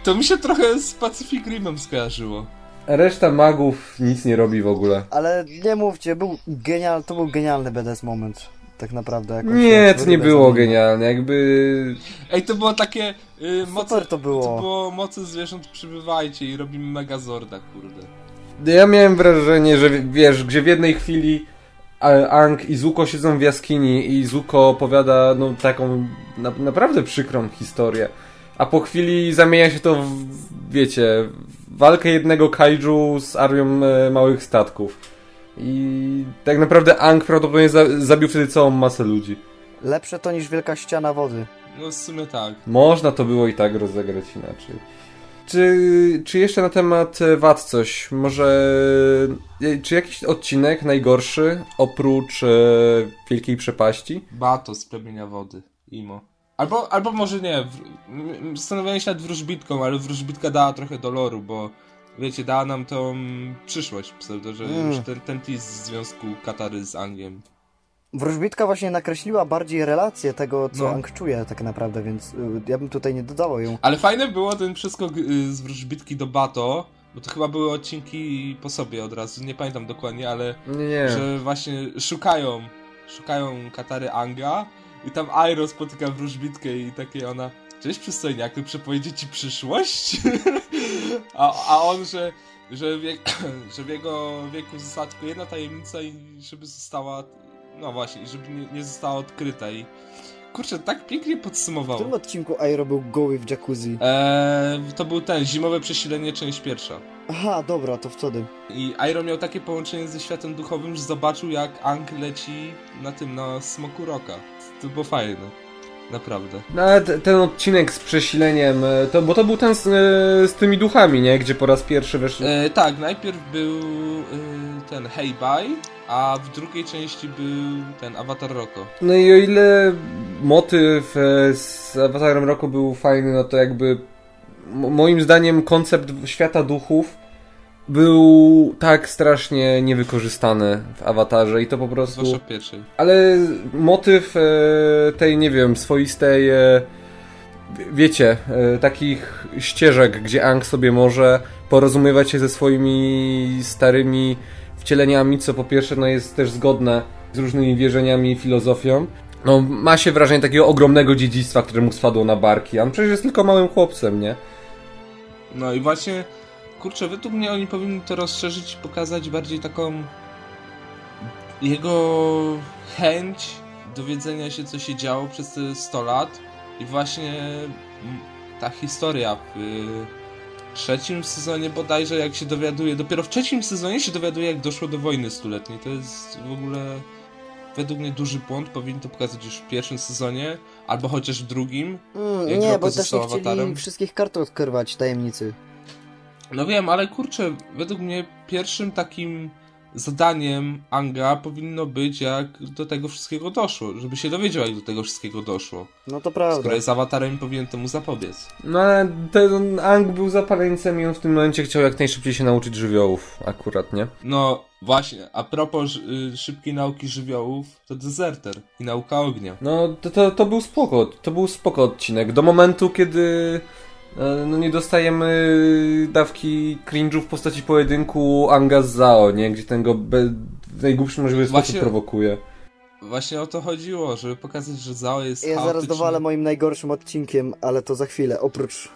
Speaker 2: To mi się trochę z Pacific Rimem skojarzyło.
Speaker 1: reszta magów nic nie robi w ogóle.
Speaker 3: Ale nie mówcie, był genial, to był genialny BDS moment. Tak naprawdę.
Speaker 1: Nie, to nie było
Speaker 3: zamienił.
Speaker 1: genialne, jakby...
Speaker 2: Ej, to było takie... Y, moce,
Speaker 3: Super to było.
Speaker 2: To było mocy zwierząt przybywajcie i robimy Megazorda, kurde.
Speaker 1: Ja miałem wrażenie, że wiesz, gdzie w jednej chwili Ang i Zuko siedzą w jaskini i Zuko opowiada no, taką na, naprawdę przykrą historię, a po chwili zamienia się to w, wiecie, walkę jednego kaiju z armią e, małych statków. I tak naprawdę Ang prawdopodobnie za, zabił wtedy całą masę ludzi.
Speaker 3: Lepsze to niż wielka ściana wody.
Speaker 2: No w sumie tak.
Speaker 1: Można to było i tak rozegrać inaczej. Czy, czy jeszcze na temat e, wad coś? Może. e, Czy jakiś odcinek najgorszy oprócz e, Wielkiej Przepaści?
Speaker 2: Bato z plemienia wody. Imo. Albo, albo może nie. w- Zastanawiałem się nad wróżbitką, ale wróżbitka dała trochę doloru, bo wiecie, dała nam tą przyszłość pseudo, że
Speaker 3: Mm.
Speaker 2: już ten, ten tease z związku Katary z Angiem.
Speaker 3: Wróżbitka właśnie nakreśliła bardziej relację tego, co
Speaker 2: No.
Speaker 3: Ang czuje tak naprawdę, więc y, ja bym tutaj nie dodawał ją.
Speaker 2: Ale fajne było ten przeskok y, z wróżbitki do Bato, bo to chyba były odcinki po sobie od razu, nie pamiętam dokładnie, ale
Speaker 1: Nie, nie.
Speaker 2: że właśnie szukają, szukają Katary Anga i tam Airo spotyka wróżbitkę i takie ona Cześć przystojniaku, przepowiedzie ci przyszłość? (laughs) a, a on, że, że, wie, (clears throat) że w jego wieku została tylko jedna tajemnica i żeby została, no właśnie, żeby nie, nie została odkryta i kurczę, tak pięknie
Speaker 3: W
Speaker 2: podsumował.
Speaker 3: którym odcinku Airo był goły w jacuzzi?
Speaker 2: Eee, to był ten, zimowe przesilenie, część pierwsza.
Speaker 3: Aha, dobra, to wtedy.
Speaker 2: I Iron miał takie połączenie ze światem duchowym, że zobaczył jak Ang leci na tym, na smoku roka. To było fajne. Naprawdę.
Speaker 1: No ale te- ten odcinek z przesileniem, e, to, bo to był ten z, e, z tymi duchami, nie? Gdzie po raz pierwszy weszli...
Speaker 2: E, tak, najpierw był e, ten Hey Bye, a w drugiej części był ten Avatar Roko.
Speaker 1: No i o ile motyw e, z Awatarem Roku był fajny, no to jakby moim zdaniem koncept świata duchów był tak strasznie niewykorzystany w Awatarze i to po prostu...
Speaker 2: Zwłaszcza pierwszej.
Speaker 1: Ale motyw e, tej, nie wiem, swoistej, e, wie- wiecie, e, takich ścieżek, gdzie Ang sobie może porozumiewać się ze swoimi starymi wcieleniami, co po pierwsze no, jest też zgodne z różnymi wierzeniami i filozofią. No, ma się wrażenie takiego ogromnego dziedzictwa, które mu spadło na barki. On przecież jest tylko małym chłopcem, nie?
Speaker 2: No i właśnie, kurczę, według mnie oni powinni to rozszerzyć i pokazać bardziej taką jego chęć dowiedzenia się, co się działo przez te 100 lat i właśnie mm, ta historia w y, trzecim sezonie bodajże, jak się dowiaduje, dopiero w trzecim sezonie się dowiaduje, jak doszło do wojny stuletniej. To jest w ogóle według mnie duży błąd, powinni to pokazać już w pierwszym sezonie, albo chociaż w drugim,
Speaker 3: Mm,
Speaker 2: Jak
Speaker 3: nie, bo też nie chcieli
Speaker 2: awatarem?
Speaker 3: wszystkich kart odkrywać tajemnicy.
Speaker 2: No wiem, ale kurczę, według mnie pierwszym takim zadaniem Anga powinno być, jak do tego wszystkiego doszło. Żeby się dowiedział, jak do tego wszystkiego doszło.
Speaker 3: No to prawda.
Speaker 2: Skoro jest awatarem, powinien temu zapobiec.
Speaker 1: No ale ten Ang był zapaleńcem i on w tym momencie chciał jak najszybciej się nauczyć żywiołów, akurat, nie?
Speaker 2: No właśnie, a propos y, szybkiej nauki żywiołów, to Deserter i nauka ognia.
Speaker 1: No, to, to, to był spoko, to był spoko odcinek. Do momentu, kiedy no, nie dostajemy dawki cringe'u w postaci pojedynku Anga z Zao, nie? Gdzie ten go be, w najgłupszy możliwy sposób
Speaker 2: Właśnie-
Speaker 1: prowokuje.
Speaker 2: Właśnie o to chodziło, żeby pokazać, że Zao jest
Speaker 3: Ja zaraz
Speaker 2: chaotyczny.
Speaker 3: dowalę moim najgorszym odcinkiem, ale to za chwilę, oprócz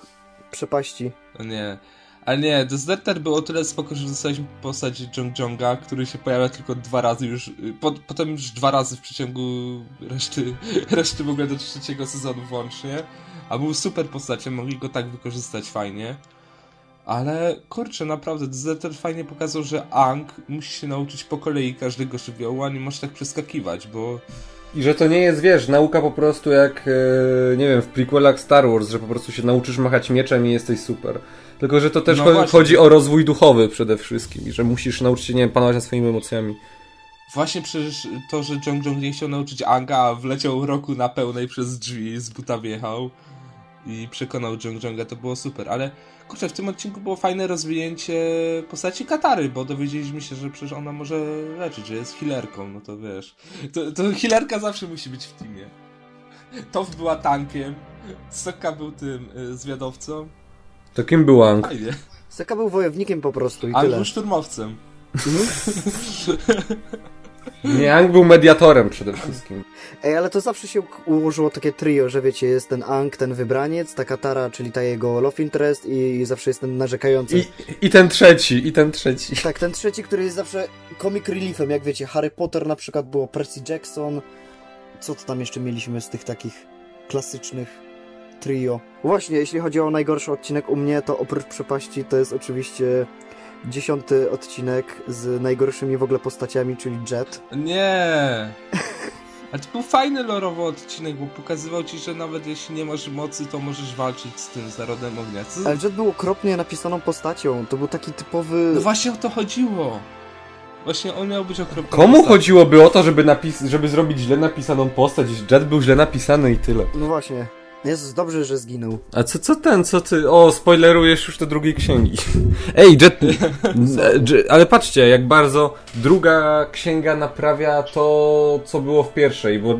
Speaker 3: przepaści.
Speaker 2: O Nie. Ale nie, Deserter był o tyle spoko, że dostaliśmy postać Jong Jonga, który się pojawia tylko dwa razy już, y, po, potem już dwa razy w przeciągu reszty, (laughs) reszty w ogóle do trzeciego sezonu włącznie. A był super postacią, mogli go tak wykorzystać fajnie. Ale kurczę, naprawdę, Deserter fajnie pokazał, że Ang musi się nauczyć po kolei każdego żywiołu, a nie może tak przeskakiwać, bo
Speaker 1: I że to nie jest, wiesz, nauka po prostu jak, e, nie wiem, w prequelach Star Wars, że po prostu się nauczysz machać mieczem i jesteś super. Tylko, że to też
Speaker 2: No właśnie.
Speaker 1: chodzi o rozwój duchowy przede wszystkim i że musisz nauczyć się, nie wiem, panować nad swoimi emocjami.
Speaker 2: Właśnie przecież to, że Jong Jong nie chciał nauczyć Anga, a wleciał roku na pełnej przez drzwi, z buta wjechał i przekonał Jong Jonga, to było super, ale kurczę, w tym odcinku było fajne rozwinięcie postaci Katary, bo dowiedzieliśmy się, że przecież ona może leczyć, że jest healerką, no to wiesz, to, to healerka zawsze musi być w teamie. Tow była tankiem, Sokka był tym y, zwiadowcą,
Speaker 1: To kim był Ang?
Speaker 2: fajnie,
Speaker 3: Saka był wojownikiem po prostu i
Speaker 2: a
Speaker 3: tyle.
Speaker 2: był szturmowcem. (laughs)
Speaker 1: Nie, Ang był mediatorem przede wszystkim.
Speaker 3: Ej, ale to zawsze się ułożyło takie trio, że wiecie, jest ten Ang, ten wybraniec, ta Katara, czyli ta jego love interest i zawsze jest ten narzekający.
Speaker 1: I, I ten trzeci, i ten trzeci.
Speaker 3: Tak, ten trzeci, który jest zawsze comic reliefem, jak wiecie, Harry Potter na przykład było Percy Jackson. Co to tam jeszcze mieliśmy z tych takich klasycznych trio? Właśnie, jeśli chodzi o najgorszy odcinek u mnie, to oprócz przepaści to jest oczywiście dziesiąty odcinek z najgorszymi w ogóle postaciami, czyli Jet.
Speaker 2: Nie. (laughs) Ale to był fajny lorowy odcinek, bo pokazywał ci, że nawet jeśli nie masz mocy, to możesz walczyć z tym, z Narodem Ognia. Co?
Speaker 3: Ale Jet był okropnie napisaną postacią, to był taki typowy...
Speaker 2: No właśnie o to chodziło. Właśnie on miał być okropny.
Speaker 1: Komu chodziłoby o to, żeby, napis- żeby zrobić źle napisaną postać? Jet był źle napisany i tyle.
Speaker 3: No właśnie. Jezus, dobrze, że zginął.
Speaker 1: A co, co ten, co ty... O, spoilerujesz już te drugiej księgi. (laughs) Ej, Jet... (laughs) Jet- Ale patrzcie, jak bardzo druga księga naprawia to, co było w pierwszej, bo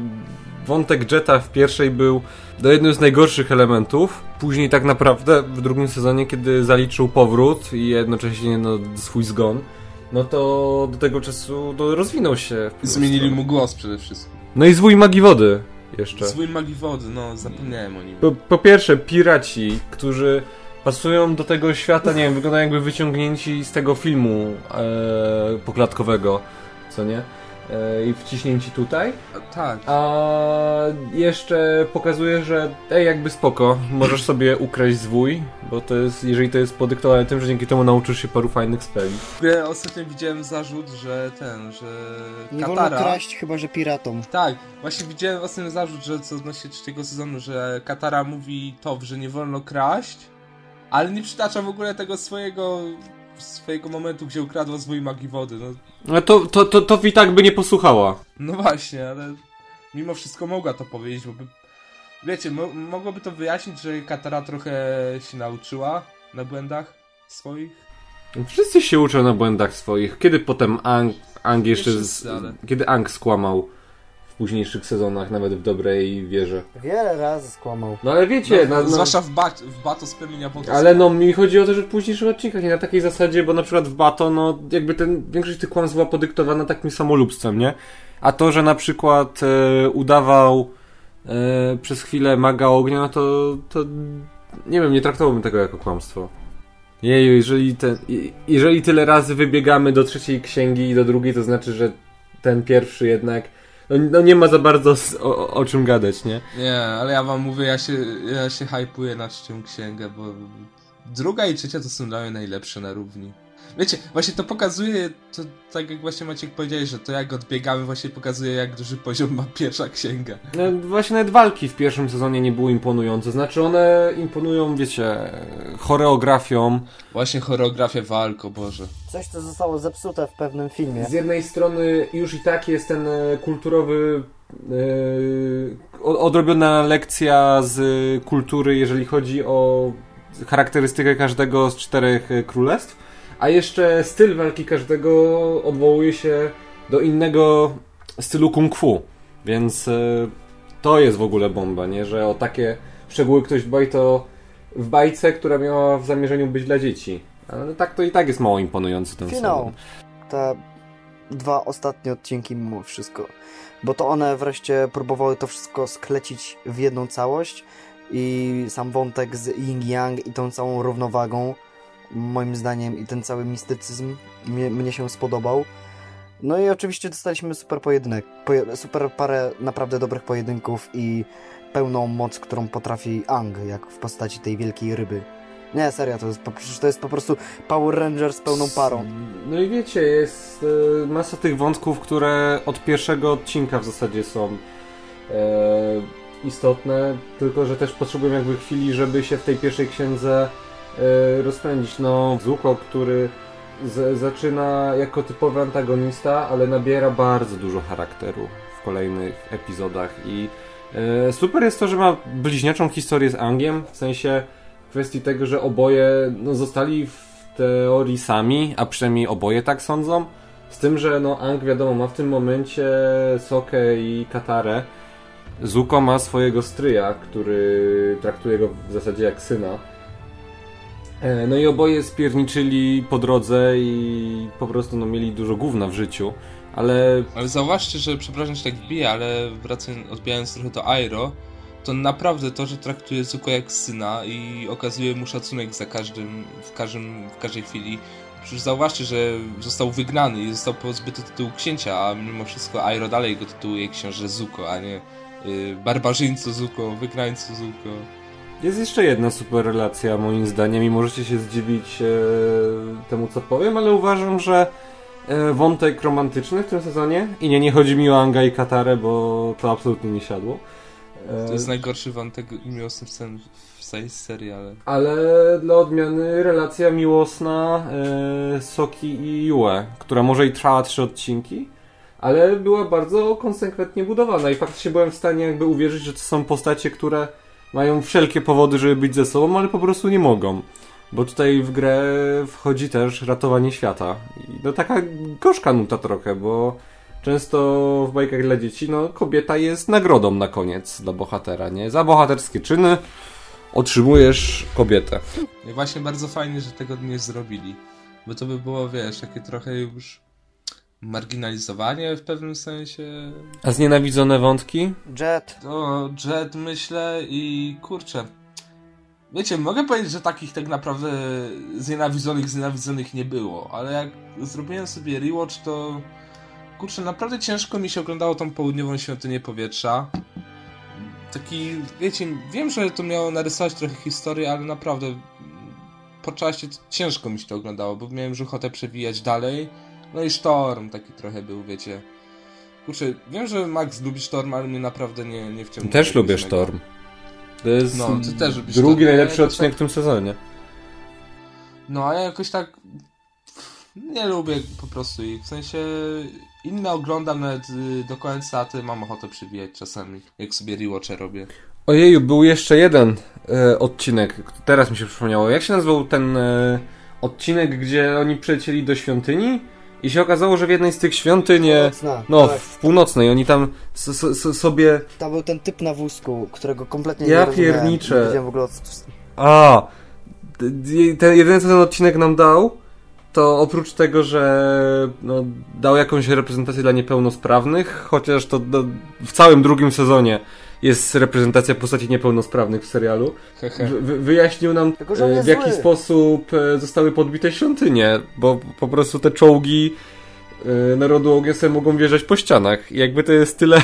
Speaker 1: wątek Jetta w pierwszej był do jednym z najgorszych elementów. Później tak naprawdę w drugim sezonie, kiedy zaliczył powrót i jednocześnie no, swój zgon, no to do tego czasu no, rozwinął się. w
Speaker 2: Zmienili mu głos przede wszystkim.
Speaker 1: No i zwój magii wody jeszcze.
Speaker 2: Zwój magii wody, no zapomniałem o nim.
Speaker 1: Po, po pierwsze, piraci, którzy pasują do tego świata, nie wiem, wyglądają jakby wyciągnięci z tego filmu e, poklatkowego, co nie? E, I wciśnięci tutaj.
Speaker 2: Tak.
Speaker 1: A jeszcze pokazuje, że ej, jakby spoko, możesz sobie ukraść zwój, bo to jest, jeżeli to jest podyktowane tym, że dzięki temu nauczysz się paru fajnych speli.
Speaker 2: Ogóle ostatnio widziałem zarzut, że ten, że
Speaker 3: Nie wolno
Speaker 2: Katara...
Speaker 3: kraść, chyba że piratom.
Speaker 2: Tak, właśnie widziałem ostatnio zarzut, że co odnośnie trzeciego sezonu, że Katara mówi to, że nie wolno kraść, ale nie przytacza w ogóle tego swojego swojego momentu, gdzie ukradła zwój magii wody. No,
Speaker 1: No to, to, to, to i tak by nie posłuchała.
Speaker 2: no właśnie, ale mimo wszystko mogła to powiedzieć, bo by... Wiecie, mo mogłoby to wyjaśnić, że Katara trochę się nauczyła na błędach swoich.
Speaker 1: Wszyscy się uczą na błędach swoich. Kiedy potem Ang, Ang jeszcze. z,
Speaker 2: ale-
Speaker 1: Kiedy Ang skłamał późniejszych sezonach, nawet w dobrej wierze.
Speaker 3: Wiele razy skłamał.
Speaker 1: No ale wiecie,
Speaker 2: no,
Speaker 1: na, na,
Speaker 2: Zwłaszcza w, ba w Bato spełnienia Boga.
Speaker 1: ale no mi chodzi o to, że w późniejszych odcinkach nie na takiej zasadzie, bo na przykład w Bato, no jakby ten, większość tych kłamstw była podyktowana takim samolubstwem, nie? A to, że na przykład e, udawał e, przez chwilę maga ognia, no to, to nie wiem, nie traktowałbym tego jako kłamstwo. Jeju, jeżeli, ten, jeżeli tyle razy wybiegamy do trzeciej księgi i do drugiej, to znaczy, że ten pierwszy jednak no, no nie ma za bardzo o, o czym gadać, nie?
Speaker 2: Nie, ale ja wam mówię, ja się, ja się hypuję na trzecią księgę, bo druga i trzecia to są dla mnie najlepsze na równi. Wiecie, właśnie to pokazuje, to tak jak właśnie Maciek powiedziałeś, że to jak odbiegamy właśnie pokazuje jak duży poziom ma pierwsza księga.
Speaker 1: No, właśnie nawet walki w pierwszym sezonie nie były imponujące. Znaczy one imponują, wiecie, choreografią.
Speaker 2: Właśnie choreografia walk, o Boże.
Speaker 3: Coś, co zostało zepsute w pewnym filmie.
Speaker 1: Z jednej strony już i tak jest ten e, kulturowy o- odrobiona lekcja z kultury, jeżeli chodzi o charakterystykę każdego z czterech e, królestw, a jeszcze styl walki każdego odwołuje się do innego stylu kung fu. Więc e, to jest w ogóle bomba, nie? Że o takie szczegóły ktoś dba to w bajce, która miała w zamierzeniu być dla dzieci. Ale tak to i tak jest mało imponujący ten
Speaker 3: Finał. Te dwa ostatnie odcinki mimo wszystko. Bo to one wreszcie próbowały to wszystko sklecić w jedną całość i sam wątek z yin-yang i tą całą równowagą moim zdaniem i ten cały mistycyzm mnie, mnie się spodobał. No i oczywiście dostaliśmy super pojedynek, poje, super parę naprawdę dobrych pojedynków i pełną moc, którą potrafi Ang, jak w postaci tej wielkiej ryby. Nie, serio, to jest, to jest po prostu Power Rangers z pełną parą.
Speaker 1: No i wiecie, jest e, masa tych wątków, które od pierwszego odcinka w zasadzie są e, istotne, tylko że też potrzebują jakby chwili, żeby się w tej pierwszej księdze rozpędzić. No, Zuko, który z, zaczyna jako typowy antagonista, ale nabiera bardzo dużo charakteru w kolejnych epizodach i e, super jest to, że ma bliźniaczą historię z Angiem, w sensie kwestii tego, że oboje no, zostali w teorii sami, a przynajmniej oboje tak sądzą. Z tym, że no Ang wiadomo ma w tym momencie Sokę i Katarę. Zuko ma swojego stryja, który traktuje go w zasadzie jak syna. E, No i oboje spierniczyli po drodze i po prostu no, mieli dużo gówna w życiu, ale
Speaker 2: Ale zauważcie, że przepraszam, że tak wbiję, ale wracając, odbijając trochę do Airo, to naprawdę to, że traktuje Zuko jak syna i okazuje mu szacunek za każdym, w, każdym, w każdej chwili. Przecież zauważcie, że został wygnany i został pozbyty tytułu księcia, a mimo wszystko Airo dalej go tytułuje książę Zuko, a nie y, Zuko, wygnańco Zuko.
Speaker 1: Jest jeszcze jedna super relacja moim zdaniem i możecie się zdziwić e, temu co powiem, ale uważam, że e, wątek romantyczny w tym sezonie i nie, nie chodzi mi o Anga i Katarę, bo to absolutnie nie siadło. E,
Speaker 2: To jest najgorszy wątek miłosny w całym w całej serii, ale...
Speaker 1: ale dla odmiany relacja miłosna e, Soki i Yue, która może i trwała trzy odcinki, ale była bardzo konsekwentnie budowana i faktycznie byłem w stanie jakby uwierzyć, że to są postacie, które mają wszelkie powody, żeby być ze sobą, ale po prostu nie mogą. Bo tutaj w grę wchodzi też ratowanie świata. I no taka gorzka nuta trochę, bo często w bajkach dla dzieci, no kobieta jest nagrodą na koniec dla bohatera, nie? Za bohaterskie czyny otrzymujesz kobietę.
Speaker 2: I właśnie bardzo fajnie, że tego nie zrobili. Bo to by było, wiesz, takie trochę już marginalizowanie w pewnym sensie.
Speaker 1: A znienawidzone wątki?
Speaker 3: Jet,
Speaker 2: To Jet myślę i kurczę. Wiecie, mogę powiedzieć, że takich tak naprawdę znienawidzonych, znienawidzonych nie było, ale jak zrobiłem sobie rewatch, to kurczę, naprawdę ciężko mi się oglądało tą południową świątynię powietrza. Taki, wiecie, wiem, że to miało narysować trochę historię, ale naprawdę po czasie ciężko mi się to oglądało, bo miałem już ochotę przewijać dalej. No i Storm taki trochę był, wiecie. Kurczę, wiem, że Max lubi Storm, ale mnie naprawdę nie, nie wciągnął.
Speaker 1: Też lubię Storm. To jest
Speaker 2: No, ty też lubisz
Speaker 1: drugi
Speaker 2: Storm,
Speaker 1: najlepszy odcinek
Speaker 2: tak-
Speaker 1: w tym sezonie.
Speaker 2: No, a ja jakoś tak nie lubię po prostu ich. W sensie inne oglądam nawet y, do końca, a ty mam ochotę przywijać czasami, jak sobie rewatche robię.
Speaker 1: Ojeju, był jeszcze jeden e, odcinek, teraz mi się przypomniało. Jak się nazywał ten e, odcinek, gdzie oni przylecieli do świątyni i się okazało, że w jednej z tych świątyń... e,
Speaker 3: Północna,
Speaker 1: No,
Speaker 3: tak.
Speaker 1: w północnej, oni tam sobie...
Speaker 3: Tam był ten typ na wózku, którego kompletnie
Speaker 1: Ja
Speaker 3: nie rozumiałem.
Speaker 1: pierniczę.
Speaker 3: Nie w ogóle.
Speaker 1: A, ten jedyne co ten odcinek nam dał, to oprócz tego, że no, dał jakąś reprezentację dla niepełnosprawnych, chociaż to do, w całym drugim sezonie jest reprezentacja postaci niepełnosprawnych w serialu,
Speaker 2: Hehe.
Speaker 1: wy, wy- wyjaśnił nam e, w jaki
Speaker 3: zły.
Speaker 1: sposób e, zostały podbite świątynie, bo po prostu te czołgi e, narodu ogniosem mogą wjeżdżać po ścianach. I jakby to jest tyle,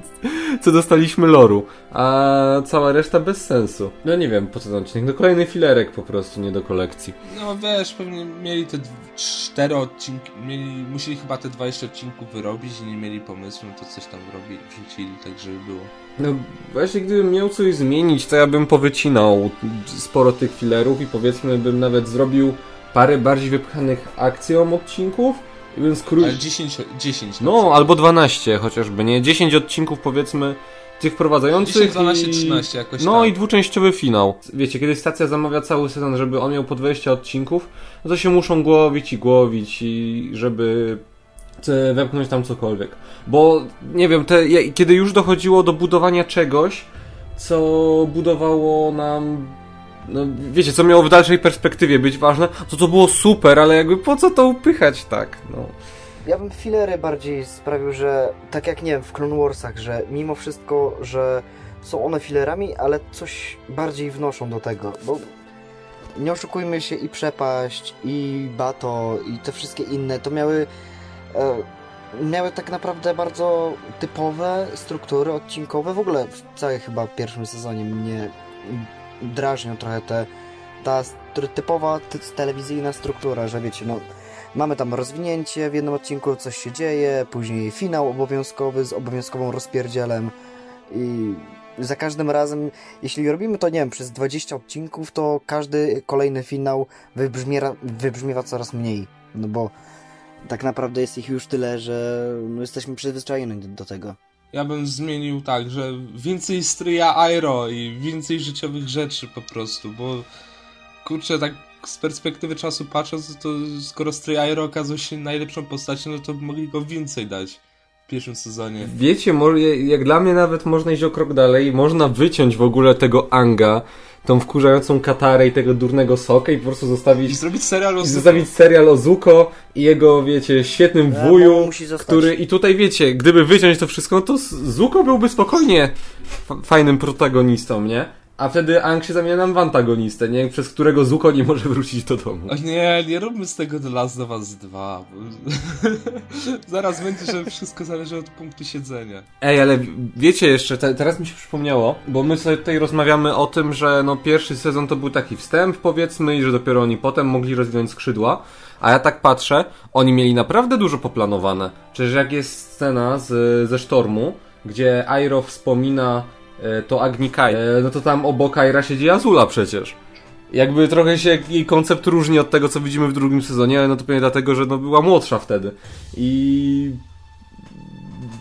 Speaker 1: (laughs) co dostaliśmy loru, a cała reszta bez sensu. No nie wiem, po co ten odcinek. No kolejny filerek po prostu, nie do kolekcji.
Speaker 2: No wiesz, pewnie mieli te cztery odcinki, mieli, musieli chyba te 20 odcinków wyrobić i nie mieli pomysłu, no to coś tam robili, wrzucili, tak żeby było.
Speaker 1: No właśnie, gdybym miał coś zmienić, to ja bym powycinał sporo tych filerów i powiedzmy bym nawet zrobił parę bardziej wypchanych akcją odcinków i bym skrócił...
Speaker 2: Ale 10, 10 na
Speaker 1: No, albo 12 chociażby, nie? 10 odcinków powiedzmy tych prowadzających
Speaker 2: 10, 12,
Speaker 1: i...
Speaker 2: 13 jakoś
Speaker 1: No
Speaker 2: tak.
Speaker 1: i dwuczęściowy finał. Wiecie, kiedy stacja zamawia cały sezon, żeby on miał po 20 odcinków, no to się muszą głowić i głowić i żeby wepchnąć tam cokolwiek. Bo, nie wiem, te, kiedy już dochodziło do budowania czegoś, co budowało nam... No, wiecie, co miało w dalszej perspektywie być ważne, to to było super, ale jakby po co to upychać tak, no.
Speaker 3: Ja bym filery bardziej sprawił, że tak jak nie wiem, w Clone Warsach, że mimo wszystko, że są one filerami, ale coś bardziej wnoszą do tego, bo nie oszukujmy się i Przepaść, i Bato, i te wszystkie inne, to miały e, miały tak naprawdę bardzo typowe struktury odcinkowe, w ogóle w całym chyba pierwszym sezonie mnie drażnią trochę te ta typowa ty- telewizyjna struktura, że wiecie, no Mamy tam rozwinięcie w jednym odcinku, coś się dzieje, później finał obowiązkowy z obowiązkową rozpierdzielem i za każdym razem, jeśli robimy to, nie wiem, przez 20 odcinków, to każdy kolejny finał wybrzmiewa coraz mniej, no bo tak naprawdę jest ich już tyle, że no, jesteśmy przyzwyczajeni do, do tego.
Speaker 2: Ja bym zmienił tak, że więcej stryja aero i więcej życiowych rzeczy po prostu, bo kurczę, tak z perspektywy czasu patrząc, to skoro stryj aero okazał się najlepszą postacią, no to mogli go więcej dać w pierwszym sezonie.
Speaker 1: Wiecie, jak dla mnie nawet można iść o krok dalej, można wyciąć w ogóle tego Anga, tą wkurzającą katarę i tego durnego sokę i po prostu
Speaker 2: I
Speaker 1: zostawić,
Speaker 2: zrobić serial o
Speaker 1: i zostawić serial o Zuko i jego, wiecie, świetnym wuju, który i tutaj wiecie, gdyby wyciąć to wszystko, no to Zuko byłby spokojnie fajnym protagonistą, nie? A wtedy Ang się zamienia nam w antagonistę, nie? Przez którego Zuko nie może wrócić do domu.
Speaker 2: O nie, nie róbmy z tego The Last of Us 2. Bo... (laughs) Zaraz będzie, że wszystko zależy od punktu siedzenia.
Speaker 1: Ej, ale wiecie jeszcze, te, teraz mi się przypomniało, bo my sobie tutaj rozmawiamy o tym, że no pierwszy sezon to był taki wstęp powiedzmy i że dopiero oni potem mogli rozwinąć skrzydła, a ja tak patrzę, oni mieli naprawdę dużo poplanowane. Przecież jak jest scena z, ze Sztormu, gdzie Airo wspomina to Agnikai, e, no to tam obok Aira siedzi Azula przecież. Jakby trochę się jej koncept różni od tego, co widzimy w drugim sezonie, no to pewnie dlatego, że no była młodsza wtedy. I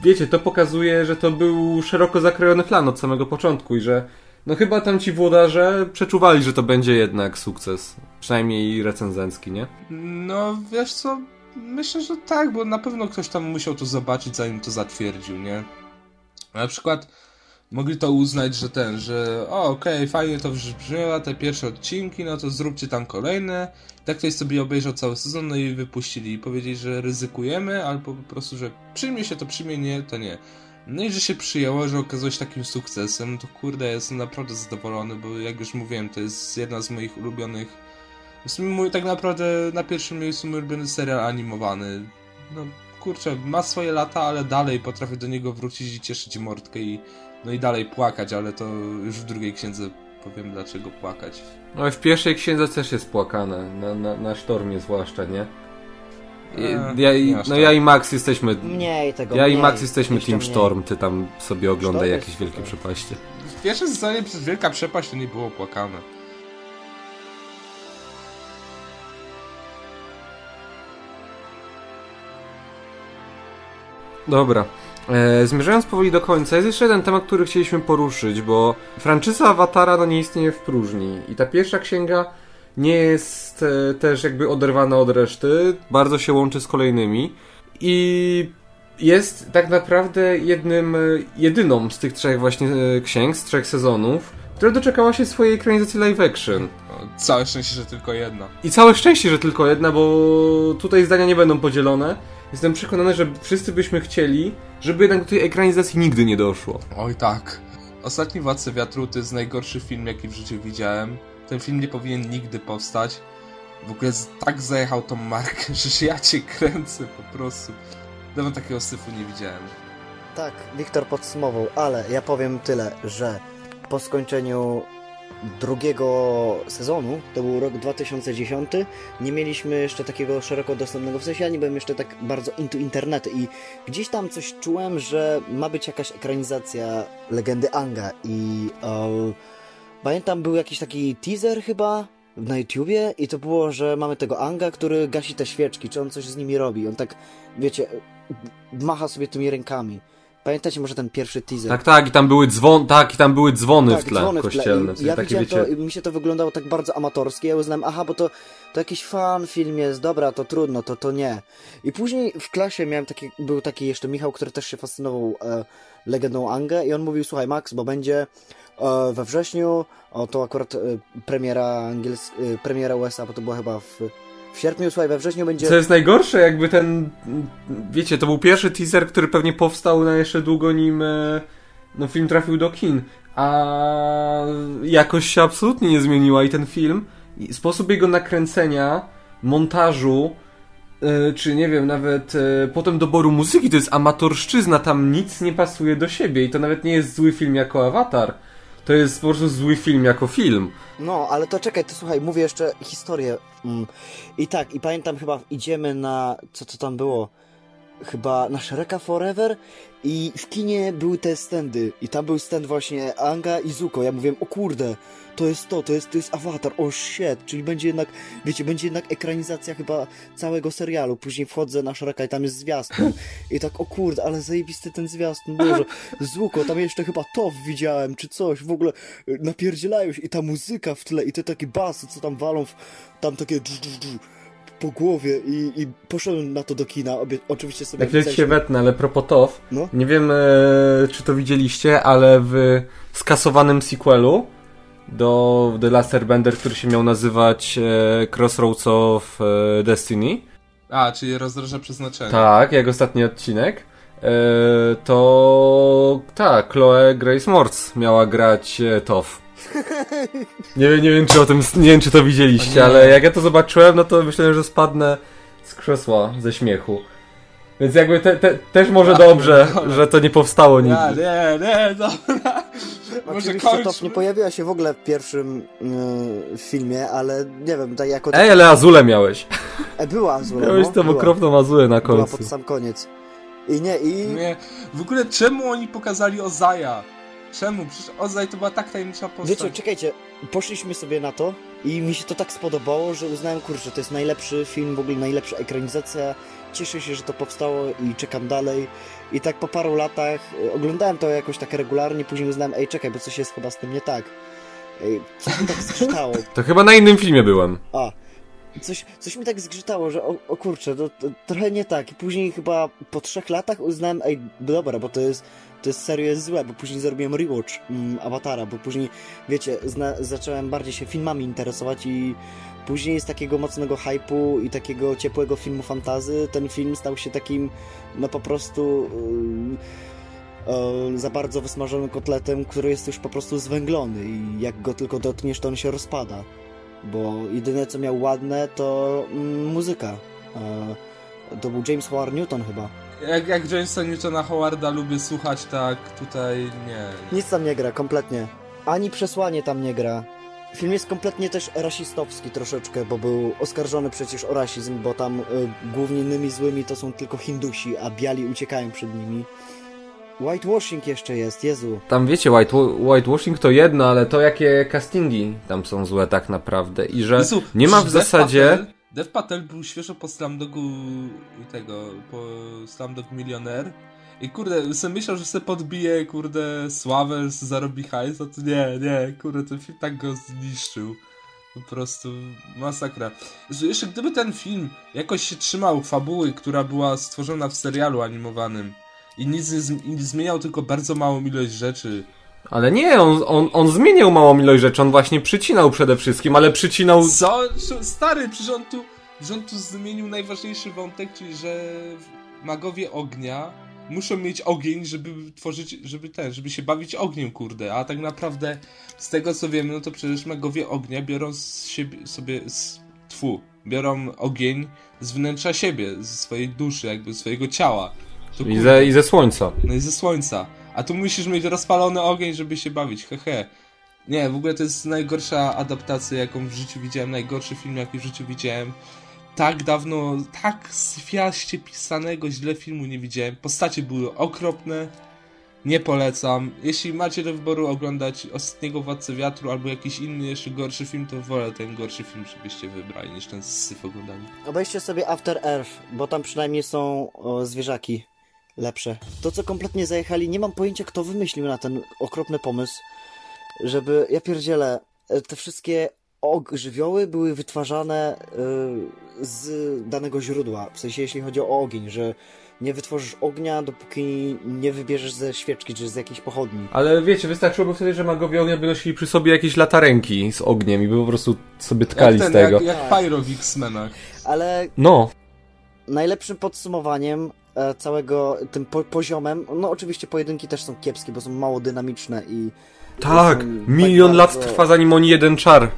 Speaker 1: wiecie, to pokazuje, że to był szeroko zakrojony plan od samego początku i że no chyba tam ci włodarze przeczuwali, że to będzie jednak sukces. Przynajmniej recenzencki, nie?
Speaker 2: No, wiesz co? Myślę, że tak, bo na pewno ktoś tam musiał to zobaczyć, zanim to zatwierdził, nie? Na przykład mogli to uznać, że ten, że o, okej, fajnie to brzmiało, te pierwsze odcinki, no to zróbcie tam kolejne. Tak ktoś sobie obejrzał cały sezon, no i wypuścili i powiedzieli, że ryzykujemy, albo po prostu, że przyjmie się to, przyjmie nie, to nie. No i że się przyjęło, że okazało się takim sukcesem, to kurde, jestem naprawdę zadowolony, bo jak już mówiłem, to jest jedna z moich ulubionych w sumie mój, tak naprawdę na pierwszym miejscu mój ulubiony serial animowany. No kurczę, ma swoje lata, ale dalej potrafię do niego wrócić i cieszyć mordkę i no i dalej płakać, ale to już w drugiej księdze powiem dlaczego płakać.
Speaker 1: No i w pierwszej księdze też jest płakane, na, na, na sztormie zwłaszcza, nie? I, ja, i, no
Speaker 2: tak.
Speaker 1: ja i Max jesteśmy...
Speaker 3: Mniej tego,
Speaker 1: Ja i
Speaker 3: mniej.
Speaker 1: Max jesteśmy Team
Speaker 3: mniej.
Speaker 1: Storm, ty tam sobie oglądaj
Speaker 3: Sztorm
Speaker 1: jakieś
Speaker 3: jest
Speaker 1: wielkie
Speaker 3: super.
Speaker 1: przepaście.
Speaker 2: W pierwszej sezonie przez Wielka Przepaść to nie było płakane.
Speaker 1: Dobra. E, zmierzając powoli do końca, jest jeszcze jeden temat, który chcieliśmy poruszyć, bo franczyza Awatara no nie istnieje w próżni i ta pierwsza księga nie jest e, też jakby oderwana od reszty, bardzo się łączy z kolejnymi i jest tak naprawdę jednym, e, jedyną z tych trzech właśnie e, księg, z trzech sezonów, która doczekała się swojej ekranizacji live action.
Speaker 2: Całe szczęście, że tylko jedna.
Speaker 1: I całe szczęście, że tylko jedna, bo tutaj zdania nie będą podzielone. Jestem przekonany, że wszyscy byśmy chcieli, żeby jednak do tej ekranizacji nigdy nie doszło.
Speaker 2: Oj tak. Ostatni Władcy Wiatru to jest najgorszy film, jaki w życiu widziałem. Ten film nie powinien nigdy powstać. W ogóle tak zajechał tą markę, (laughs) że ja cię kręcę po prostu. Dawno takiego syfu nie widziałem.
Speaker 3: Tak, Wiktor podsumował, ale ja powiem tyle, że po skończeniu drugiego sezonu, to był rok 2010, nie mieliśmy jeszcze takiego szeroko dostępnego, w sensie ja nie byłem jeszcze tak bardzo into internetu i gdzieś tam coś czułem, że ma być jakaś ekranizacja Legendy Anga i e, pamiętam był jakiś taki teaser chyba na YouTubie i to było, że mamy tego Anga, który gasi te świeczki, czy on coś z nimi robi, on tak, wiecie, macha sobie tymi rękami. Pamiętacie może ten pierwszy teaser?
Speaker 1: Tak, tak, i tam były dzwon, tak, i tam były dzwony w tle
Speaker 3: dzwony w tle. I Ja
Speaker 1: takie, wiecie,
Speaker 3: to mi się to wyglądało tak bardzo amatorskie. Ja uznałem, aha, bo to, to jakiś fan film jest, dobra, to trudno, to to nie. I później w klasie miałem taki, był taki jeszcze Michał, który też się fascynował e, legendą Angę i on mówił, słuchaj Max, bo będzie e, we wrześniu, o to akurat e, premiera angiels, e, premiera USA, bo to była chyba w, w sierpniu, słuchaj, we wrześniu będzie...
Speaker 1: Co jest najgorsze, jakby ten, wiecie, to był pierwszy teaser, który pewnie powstał na jeszcze długo nim e, no, film trafił do kin, a jakość się absolutnie nie zmieniła i ten film, i sposób jego nakręcenia, montażu, e, czy nie wiem, nawet e, potem doboru muzyki, to jest amatorszczyzna, tam nic nie pasuje do siebie i to nawet nie jest zły film jako Avatar. To jest po prostu zły film jako film.
Speaker 3: No, ale to czekaj, to słuchaj, mówię jeszcze historię. Mm. I tak, i pamiętam chyba idziemy na, co to tam było? Chyba na Shreka Forever i w kinie były te standy. I tam był stand właśnie Anga i Zuko. Ja mówiłem, o kurde, to jest to, to jest, to jest Avatar, o shit, czyli będzie jednak, wiecie, będzie jednak ekranizacja chyba całego serialu. Później wchodzę na Shreka i tam jest zwiastun. I tak, o kurde, ale zajebisty ten zwiastun, Boże, Zuko, tam jeszcze chyba TOW widziałem, czy coś, w ogóle y, napierdzielają się. I ta muzyka w tle i te takie basy, co tam walą, w, tam takie dż, dż, dż, po głowie i, i poszedłem na to do kina, obie, oczywiście sobie
Speaker 1: ci się wetnę, ale propos TOW,
Speaker 3: No.
Speaker 1: nie wiem e, czy to widzieliście, ale w skasowanym sequelu do The Last Airbender, który się miał nazywać e, Crossroads of e, Destiny,
Speaker 2: A, czyli rozdroże przeznaczenia.
Speaker 1: tak, jak ostatni odcinek, e, to tak, Chloe Grace Moretz miała grać e, TOW. (laughs) Nie wiem, nie wiem, czy o tym, nie wiem, czy to widzieliście,
Speaker 2: nie.
Speaker 1: ale jak ja to zobaczyłem, no to myślałem, że spadnę z krzesła ze śmiechu. Więc jakby te, te, też może
Speaker 2: Ja
Speaker 1: dobrze,
Speaker 2: pierdolę.
Speaker 1: że to nie powstało nigdy.
Speaker 2: Nie, nie, nie, dobra. (laughs) Może
Speaker 3: TOW nie pojawiła się w ogóle w pierwszym y, filmie, ale nie wiem, tak jako...
Speaker 1: Ej, ale Azulę miałeś.
Speaker 3: E, była Azula,
Speaker 1: Miałeś
Speaker 3: no,
Speaker 1: tą
Speaker 3: była,
Speaker 1: okropną Azulę na
Speaker 3: była
Speaker 1: końcu.
Speaker 3: pod sam koniec. I nie, i...
Speaker 2: Nie, w ogóle czemu oni pokazali Ozaja? Czemu? Przecież Ozaj to była tak tajemnicza postać.
Speaker 3: Wiecie, czekajcie, poszliśmy sobie na to i mi się to tak spodobało, że uznałem, kurczę, to jest najlepszy film, w ogóle najlepsza ekranizacja. Cieszę się, że to powstało i czekam dalej. I tak po paru latach y, oglądałem to jakoś tak regularnie, później uznałem, ej, czekaj, bo coś jest chyba z tym nie tak. Ej, coś mi tak zgrzytało. (laughs)
Speaker 1: To chyba na innym filmie byłem.
Speaker 3: A, coś, coś mi tak zgrzytało, że o, o kurczę, to, to trochę nie tak. I później chyba po trzech latach uznałem, ej, dobra, bo to jest, to jest serio jest złe, bo później zrobiłem rewatch mm, Awatara, bo później, wiecie, zacząłem bardziej się filmami interesować i później z takiego mocnego hypu i takiego ciepłego filmu fantazy ten film stał się takim, no po prostu... Yy, za bardzo wysmażonym kotletem, który jest już po prostu zwęglony i jak go tylko dotkniesz, to on się rozpada bo jedyne co miał ładne to mm, muzyka. To był James Howard Newton chyba.
Speaker 2: Jak, jak Jamesa Newtona Howarda lubię słuchać, tak tutaj nie.
Speaker 3: Nic tam nie gra, kompletnie. Ani przesłanie tam nie gra. Film jest kompletnie też rasistowski troszeczkę, bo był oskarżony przecież o rasizm, bo tam y, głównymi złymi to są tylko Hindusi, a biali uciekają przed nimi. Whitewashing jeszcze jest, Jezu.
Speaker 1: Tam wiecie, white, whitewashing to jedno, ale to jakie castingi tam są złe tak naprawdę i że
Speaker 2: Jezu,
Speaker 1: nie ma w zasadzie...
Speaker 2: Dev Patel był świeżo po Slamdogu tego, po Slamdog Millionaire i kurde, sobie myślał, że sobie podbije, kurde, sławę, zarobi hajs, a to nie, nie, kurde, ten film tak go zniszczył. Po prostu masakra. Jeszcze gdyby ten film jakoś się trzymał fabuły, która była stworzona w serialu animowanym i nic nie i zmieniał tylko bardzo małą ilość rzeczy,
Speaker 1: Ale nie, on, on, on zmieniał małą ilość rzeczy, on właśnie przycinał przede wszystkim, ale przycinał...
Speaker 2: Co? Stary, przecież on tu, on tu zmienił najważniejszy wątek, czyli że magowie ognia muszą mieć ogień, żeby tworzyć, żeby ten, żeby się bawić ogniem, kurde. A tak naprawdę z tego co wiemy, no to przecież magowie ognia biorą z siebie, sobie, z, tfu, biorą ogień z wnętrza siebie, ze swojej duszy, jakby swojego ciała. To,
Speaker 1: I ze, I ze słońca.
Speaker 2: no i ze słońca. A tu musisz mieć rozpalony ogień, żeby się bawić, hehe. Nie, w ogóle to jest najgorsza adaptacja, jaką w życiu widziałem, najgorszy film, jaki w życiu widziałem. Tak dawno, tak zwiaście pisanego źle filmu nie widziałem. Postacie były okropne, nie polecam. Jeśli macie do wyboru oglądać Ostatniego Władcę Wiatru albo jakiś inny jeszcze gorszy film, to wolę ten gorszy film, żebyście wybrali, niż ten syf oglądali.
Speaker 3: Obejrzcie sobie After Earth, bo tam przynajmniej są o, zwierzaki lepsze. To, co kompletnie zajechali, nie mam pojęcia, kto wymyślił na ten okropny pomysł, żeby, ja pierdzielę, e, te wszystkie og- żywioły były wytwarzane y, z danego źródła. W sensie, jeśli chodzi o ogień, że nie wytworzysz ognia, dopóki nie wybierzesz ze świeczki, czy z jakiejś pochodni.
Speaker 1: Ale wiecie, wystarczyłoby wtedy, że magowie ognia by nosili przy sobie jakieś latarenki z ogniem i by po prostu sobie tkali
Speaker 2: Jak
Speaker 1: z
Speaker 2: ten,
Speaker 1: tego.
Speaker 2: jak, jak Pyro w X-Menach.
Speaker 3: Ale
Speaker 1: No,
Speaker 3: najlepszym podsumowaniem e, całego tym po poziomem, no oczywiście pojedynki też są kiepskie, bo są mało dynamiczne i
Speaker 1: tak,
Speaker 3: są
Speaker 1: milion
Speaker 3: tak
Speaker 1: lat
Speaker 3: bardzo-
Speaker 1: trwa zanim oni jeden czar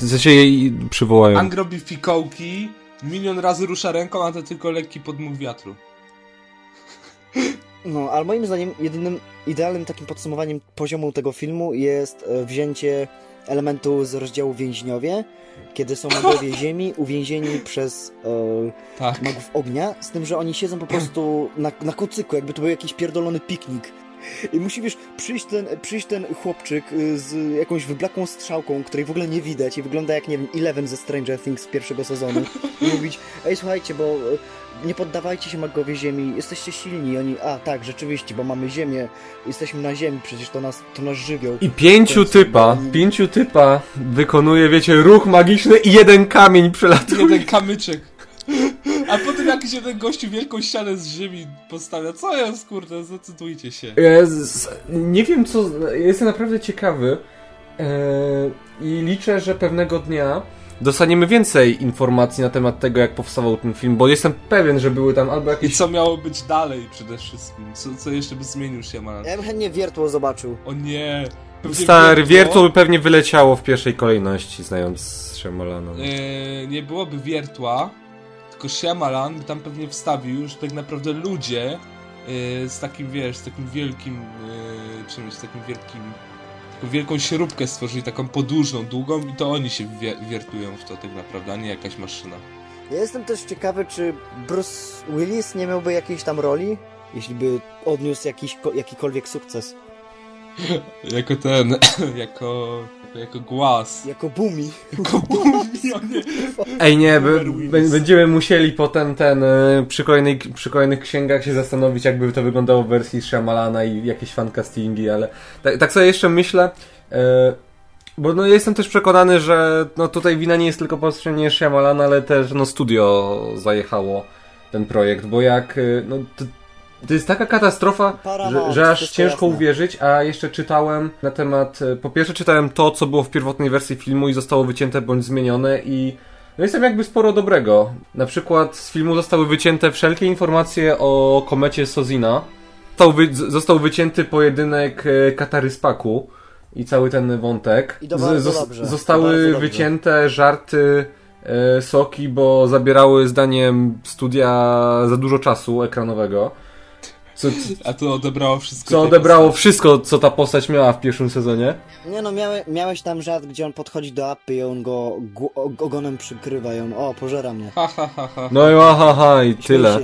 Speaker 1: yy, sensie jej przywołają.
Speaker 2: Ang robi fikołki, milion razy rusza ręką, a to tylko lekki podmuch wiatru.
Speaker 3: No, ale moim zdaniem jedynym idealnym takim podsumowaniem poziomu tego filmu jest e, wzięcie elementu z rozdziału Więźniowie, kiedy są magowie (laughs) ziemi uwięzieni przez e,
Speaker 2: Tak.
Speaker 3: magów ognia, z tym, że oni siedzą po prostu na, na kocyku, jakby to był jakiś pierdolony piknik. I musi, wiesz, przyjść ten, przyjść ten chłopczyk y, z jakąś wyblakłą strzałką, której w ogóle nie widać i wygląda jak, nie wiem, Eleven ze Stranger Things z pierwszego sezonu i mówić, ej, słuchajcie, bo nie poddawajcie się magowie ziemi, jesteście silni. I oni, a tak, rzeczywiście, bo mamy ziemię, jesteśmy na ziemi, przecież to, nas, to nasz żywioł.
Speaker 1: I pięciu typa,
Speaker 3: oni-
Speaker 1: pięciu typa wykonuje, wiecie, ruch magiczny i jeden kamień przelatuje.
Speaker 2: Jeden kamyczek. A potem jakiś jeden gościu wielką ścianę z ziemi postawia. Co jest, kurde, zdecydujcie się.
Speaker 1: Jezus, nie wiem co, jestem naprawdę ciekawy eee, i liczę, że pewnego dnia dostaniemy więcej informacji na temat tego, jak powstawał ten film, bo jestem pewien, że były tam albo
Speaker 2: I
Speaker 1: jakieś...
Speaker 2: co miało być dalej przede wszystkim? Co, co jeszcze by zmienił Shyamalan?
Speaker 3: Ja bym chętnie wiertło zobaczył.
Speaker 2: O nie. pewnie
Speaker 1: Stary,
Speaker 2: wiertło-
Speaker 1: wiertło by pewnie wyleciało w pierwszej kolejności, znając Shyamalana.
Speaker 2: E, nie byłoby wiertła, tylko Shyamalan by tam pewnie wstawił, że tak naprawdę ludzie e, z takim, wiesz, z takim wielkim e, czymś, z takim wielkim wielką śrubkę stworzyli, taką podłużną, długą i to oni się wie- wiertują w to tak naprawdę, a nie jakaś maszyna.
Speaker 3: Ja jestem też ciekawy, czy Bruce Willis nie miałby jakiejś tam roli, jeśli by odniósł jakiś, ko- jakikolwiek sukces. (laughs)
Speaker 2: Jako ten, (coughs) jako, jako, głaz.
Speaker 3: Jako Bumi.
Speaker 2: Jako bumi, o nie.
Speaker 1: Ej nie, b- b- będziemy musieli potem ten, e, przy, kolejnej, przy kolejnych księgach się zastanowić, jakby to wyglądało w wersji Shyamalana i jakieś fancastingi, ale tak, tak sobie jeszcze myślę, e, bo no jestem też przekonany, że no tutaj wina nie jest tylko po stronie Shyamalana, ale też no studio zajechało ten projekt, bo jak, e, no to, to jest taka katastrofa, że, że aż ciężko
Speaker 3: jasne.
Speaker 1: uwierzyć, a jeszcze czytałem na temat, e, po pierwsze czytałem to, co było w pierwotnej wersji filmu i zostało wycięte bądź zmienione i no jest tam jakby sporo dobrego. Na przykład z filmu zostały wycięte wszelkie informacje o komecie Sozina. Został, wy, z- został wycięty pojedynek e, Kataryspaku i cały ten wątek.
Speaker 3: I
Speaker 1: zos-
Speaker 3: to
Speaker 1: Zostały wycięte żarty e, soki, bo zabierały zdaniem studia za dużo czasu ekranowego. Co,
Speaker 2: A to odebrało wszystko.
Speaker 1: co odebrało
Speaker 2: postaci.
Speaker 1: wszystko, co ta postać miała w pierwszym sezonie.
Speaker 3: Nie no, miałe, miałeś tam żart, gdzie on podchodzi do apy i on go ogonem przykrywa i on, o, pożera mnie.
Speaker 2: Ha, ha, ha, ha.
Speaker 1: No i aha, aha, i tyle.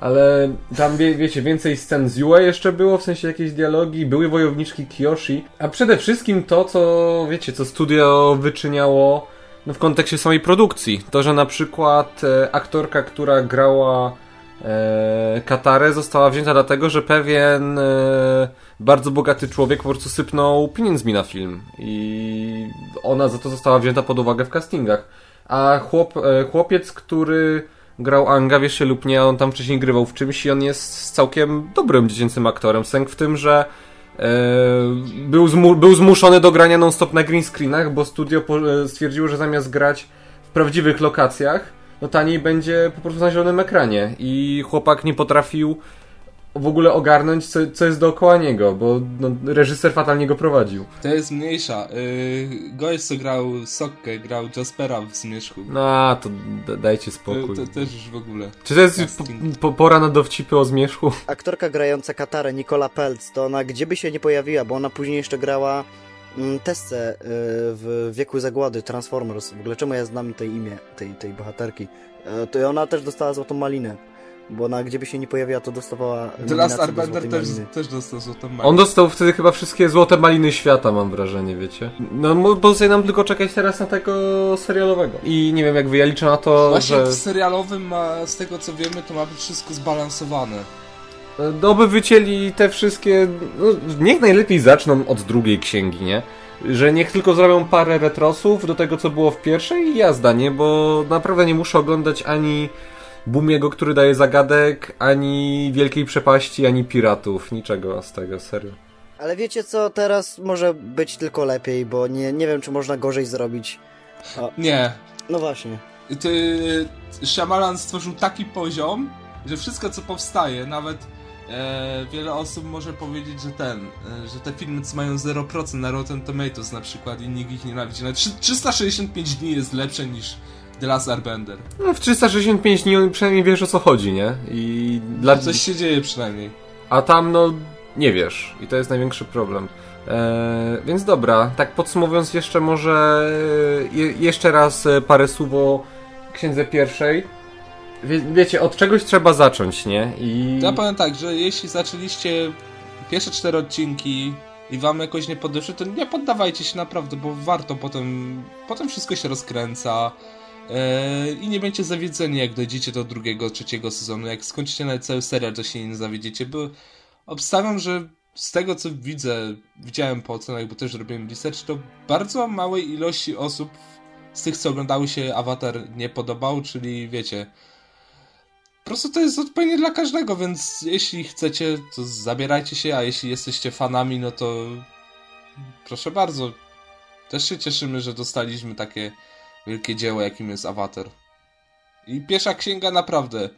Speaker 1: Ale tam, wie, wiecie, więcej scen z Yue jeszcze było, w sensie jakieś dialogi, były wojowniczki Kiyoshi, a przede wszystkim to, co, wiecie, co studio wyczyniało no, w kontekście samej produkcji. To, że na przykład e, aktorka, która grała Katarę, została wzięta dlatego, że pewien e, bardzo bogaty człowiek po prostu sypnął pieniędzmi na film i ona za to została wzięta pod uwagę w castingach. A chłop, e, chłopiec, który grał Anga, wiesz się lub nie, on tam wcześniej grywał w czymś i on jest całkiem dobrym dziecięcym aktorem. Sęk w tym, że e, był, zmu, był zmuszony do grania non-stop na green screenach, bo studio e, stwierdziło, że zamiast grać w prawdziwych lokacjach, no taniej będzie po prostu na zielonym ekranie. I chłopak nie potrafił w ogóle ogarnąć, co, co jest dookoła niego, bo no, reżyser fatalnie go prowadził.
Speaker 2: To jest mniejsza. Yy, gość, co grał Sokkę, grał Jaspera w Zmierzchu.
Speaker 1: No, to dajcie
Speaker 2: To,
Speaker 1: spokój.
Speaker 2: to też już w ogóle.
Speaker 1: Czy to jest po, pora na dowcipy o zmierzchu?
Speaker 3: Aktorka grająca Katarę, Nicola Peltz, to ona gdzie by się nie pojawiła, bo ona później jeszcze grała mm, Tessę y, w Wieku Zagłady, Transformers. W ogóle czemu ja znam tej imię, tej, tej bohaterki? Y, to ona też dostała Złotą Malinę, bo ona gdzie by się nie pojawiła, to dostawała
Speaker 2: The Last Airbender też, też dostał złotą malę.
Speaker 1: On dostał wtedy chyba wszystkie złote maliny świata, mam wrażenie, wiecie? No, pozostaje nam tylko czekać teraz na tego serialowego. I nie wiem, jak wy, ja liczę na to,
Speaker 2: Właśnie
Speaker 1: że...
Speaker 2: w serialowym, ma, z tego co wiemy, to ma być wszystko zbalansowane.
Speaker 1: Doby wycięli te wszystkie... No, niech najlepiej zaczną od drugiej księgi, nie? Że niech tylko zrobią parę retrosów do tego, co było w pierwszej i jazda, nie? Bo naprawdę nie muszę oglądać ani Bumiego, który daje zagadek, ani Wielkiej Przepaści, ani Piratów. Niczego z tego, serio.
Speaker 3: Ale wiecie co, teraz może być tylko lepiej, bo nie, nie wiem, czy można gorzej zrobić.
Speaker 2: Nie.
Speaker 3: No właśnie.
Speaker 2: Ty, Shyamalan stworzył taki poziom, że wszystko co powstaje, nawet e, wiele osób może powiedzieć, że ten, e, że te filmy co mają 0% na Rotten Tomatoes na przykład i nikt ich nienawidzi. Trzy- 365 dni jest lepsze niż The Last Airbender.
Speaker 1: No, w 365 dni przynajmniej wiesz o co chodzi, nie? I dla...
Speaker 2: Coś się dzieje przynajmniej.
Speaker 1: A tam, no, nie wiesz. I to jest największy problem. Eee, więc dobra, tak podsumowując jeszcze może e, je, jeszcze raz e, parę słów o księdze pierwszej. Wie, wiecie, od czegoś trzeba zacząć, nie? I...
Speaker 2: Ja powiem tak, że jeśli zaczęliście pierwsze cztery odcinki i wam jakoś nie podeszły, to nie poddawajcie się naprawdę, bo warto potem, potem wszystko się rozkręca e, i nie będziecie zawiedzeni jak dojdziecie do drugiego, trzeciego sezonu. Jak skończycie nawet cały serial, to się nie zawiedziecie, bo obstawiam, że z tego co widzę, widziałem po ocenach, bo też robiłem research, to bardzo małej ilości osób z tych, co oglądały się Avatar nie podobał, czyli wiecie, po prostu to jest odpowiednie dla każdego, więc jeśli chcecie, to zabierajcie się, a jeśli jesteście fanami, no to proszę bardzo. Też się cieszymy, że dostaliśmy takie wielkie dzieło, jakim jest Avatar. I pierwsza księga naprawdę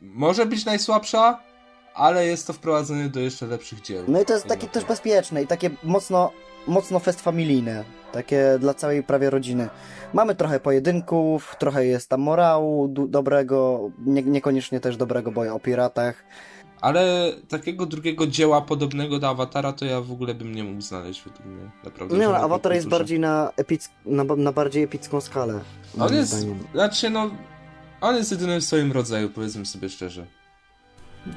Speaker 2: może być najsłabsza, ale jest to wprowadzenie do jeszcze lepszych dzieł.
Speaker 3: No i to jest takie też bezpieczne i takie mocno, mocno fest familijne. Takie dla całej prawie rodziny. Mamy trochę pojedynków, trochę jest tam morału dobrego, nie, niekoniecznie też dobrego boja o piratach.
Speaker 2: Ale takiego drugiego dzieła podobnego do Awatara to ja w ogóle bym nie mógł znaleźć według mnie. Naprawdę.
Speaker 3: Nie, no,
Speaker 2: żadnej
Speaker 3: Avatar jest bardziej na, epick, na, na bardziej epicką skalę.
Speaker 2: On jest,
Speaker 3: zdaniem.
Speaker 2: znaczy no, on jest jedyny w swoim rodzaju, powiedzmy sobie szczerze.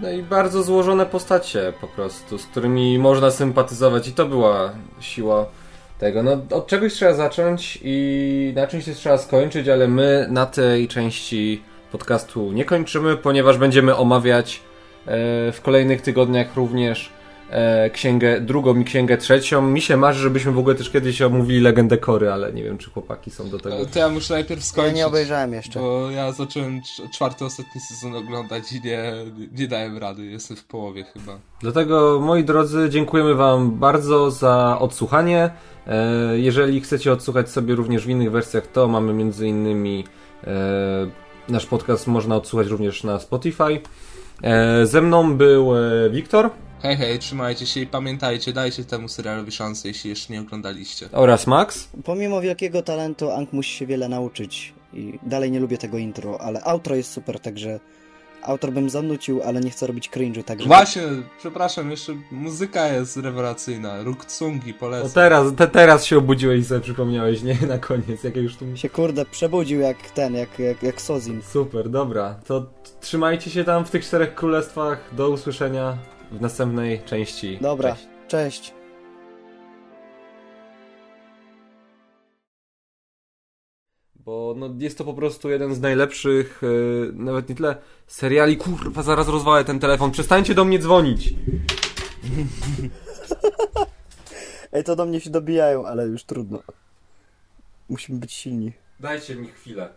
Speaker 1: No i bardzo złożone postacie po prostu, z którymi można sympatyzować i to była siła tego. No od czegoś trzeba zacząć i na czymś trzeba skończyć, ale my na tej części podcastu nie kończymy, ponieważ będziemy omawiać e, w kolejnych tygodniach również e, księgę drugą i księgę trzecią. Mi się marzy, żebyśmy w ogóle też kiedyś omówili legendę Kory, ale nie wiem, czy chłopaki są do tego.
Speaker 2: E, To ja muszę najpierw
Speaker 3: Ja
Speaker 2: skończyć.
Speaker 3: nie obejrzałem jeszcze.
Speaker 2: Bo ja zacząłem cz- czwarty, ostatni sezon oglądać i nie, nie dałem rady. Jestem w połowie chyba.
Speaker 1: Dlatego, moi drodzy, dziękujemy Wam bardzo za odsłuchanie. E, Jeżeli chcecie odsłuchać sobie również w innych wersjach, to mamy między innymi e, nasz podcast można odsłuchać również na Spotify. Ze mną był Wiktor
Speaker 2: Hej, hej, trzymajcie się i pamiętajcie, dajcie temu serialowi szansę, jeśli jeszcze nie oglądaliście.
Speaker 1: oraz Max.
Speaker 3: Pomimo wielkiego talentu, Ang musi się wiele nauczyć. I dalej nie lubię tego intro, ale outro jest super, także outro bym zanucił, ale nie chcę robić cringe'u, także...
Speaker 2: Właśnie, przepraszam, jeszcze muzyka jest rewelacyjna. Rukcungi
Speaker 1: O
Speaker 2: polecam.
Speaker 1: teraz, te, teraz się obudziłeś i sobie przypomniałeś, nie? Na koniec, jak już tu...
Speaker 3: się kurde przebudził jak ten, jak, jak, jak Sozin.
Speaker 1: Super, dobra. To trzymajcie się tam w tych czterech królestwach. Do usłyszenia w następnej części.
Speaker 3: Dobra,
Speaker 1: Cześć.
Speaker 3: cześć.
Speaker 1: Bo no, jest to po prostu jeden z najlepszych, yy, nawet nie tyle seriali. Kurwa, zaraz rozwalę ten telefon. Przestańcie do mnie dzwonić. (laughs)
Speaker 3: Ej, to do mnie się dobijają, ale już trudno. Musimy być silni.
Speaker 1: Dajcie mi chwilę.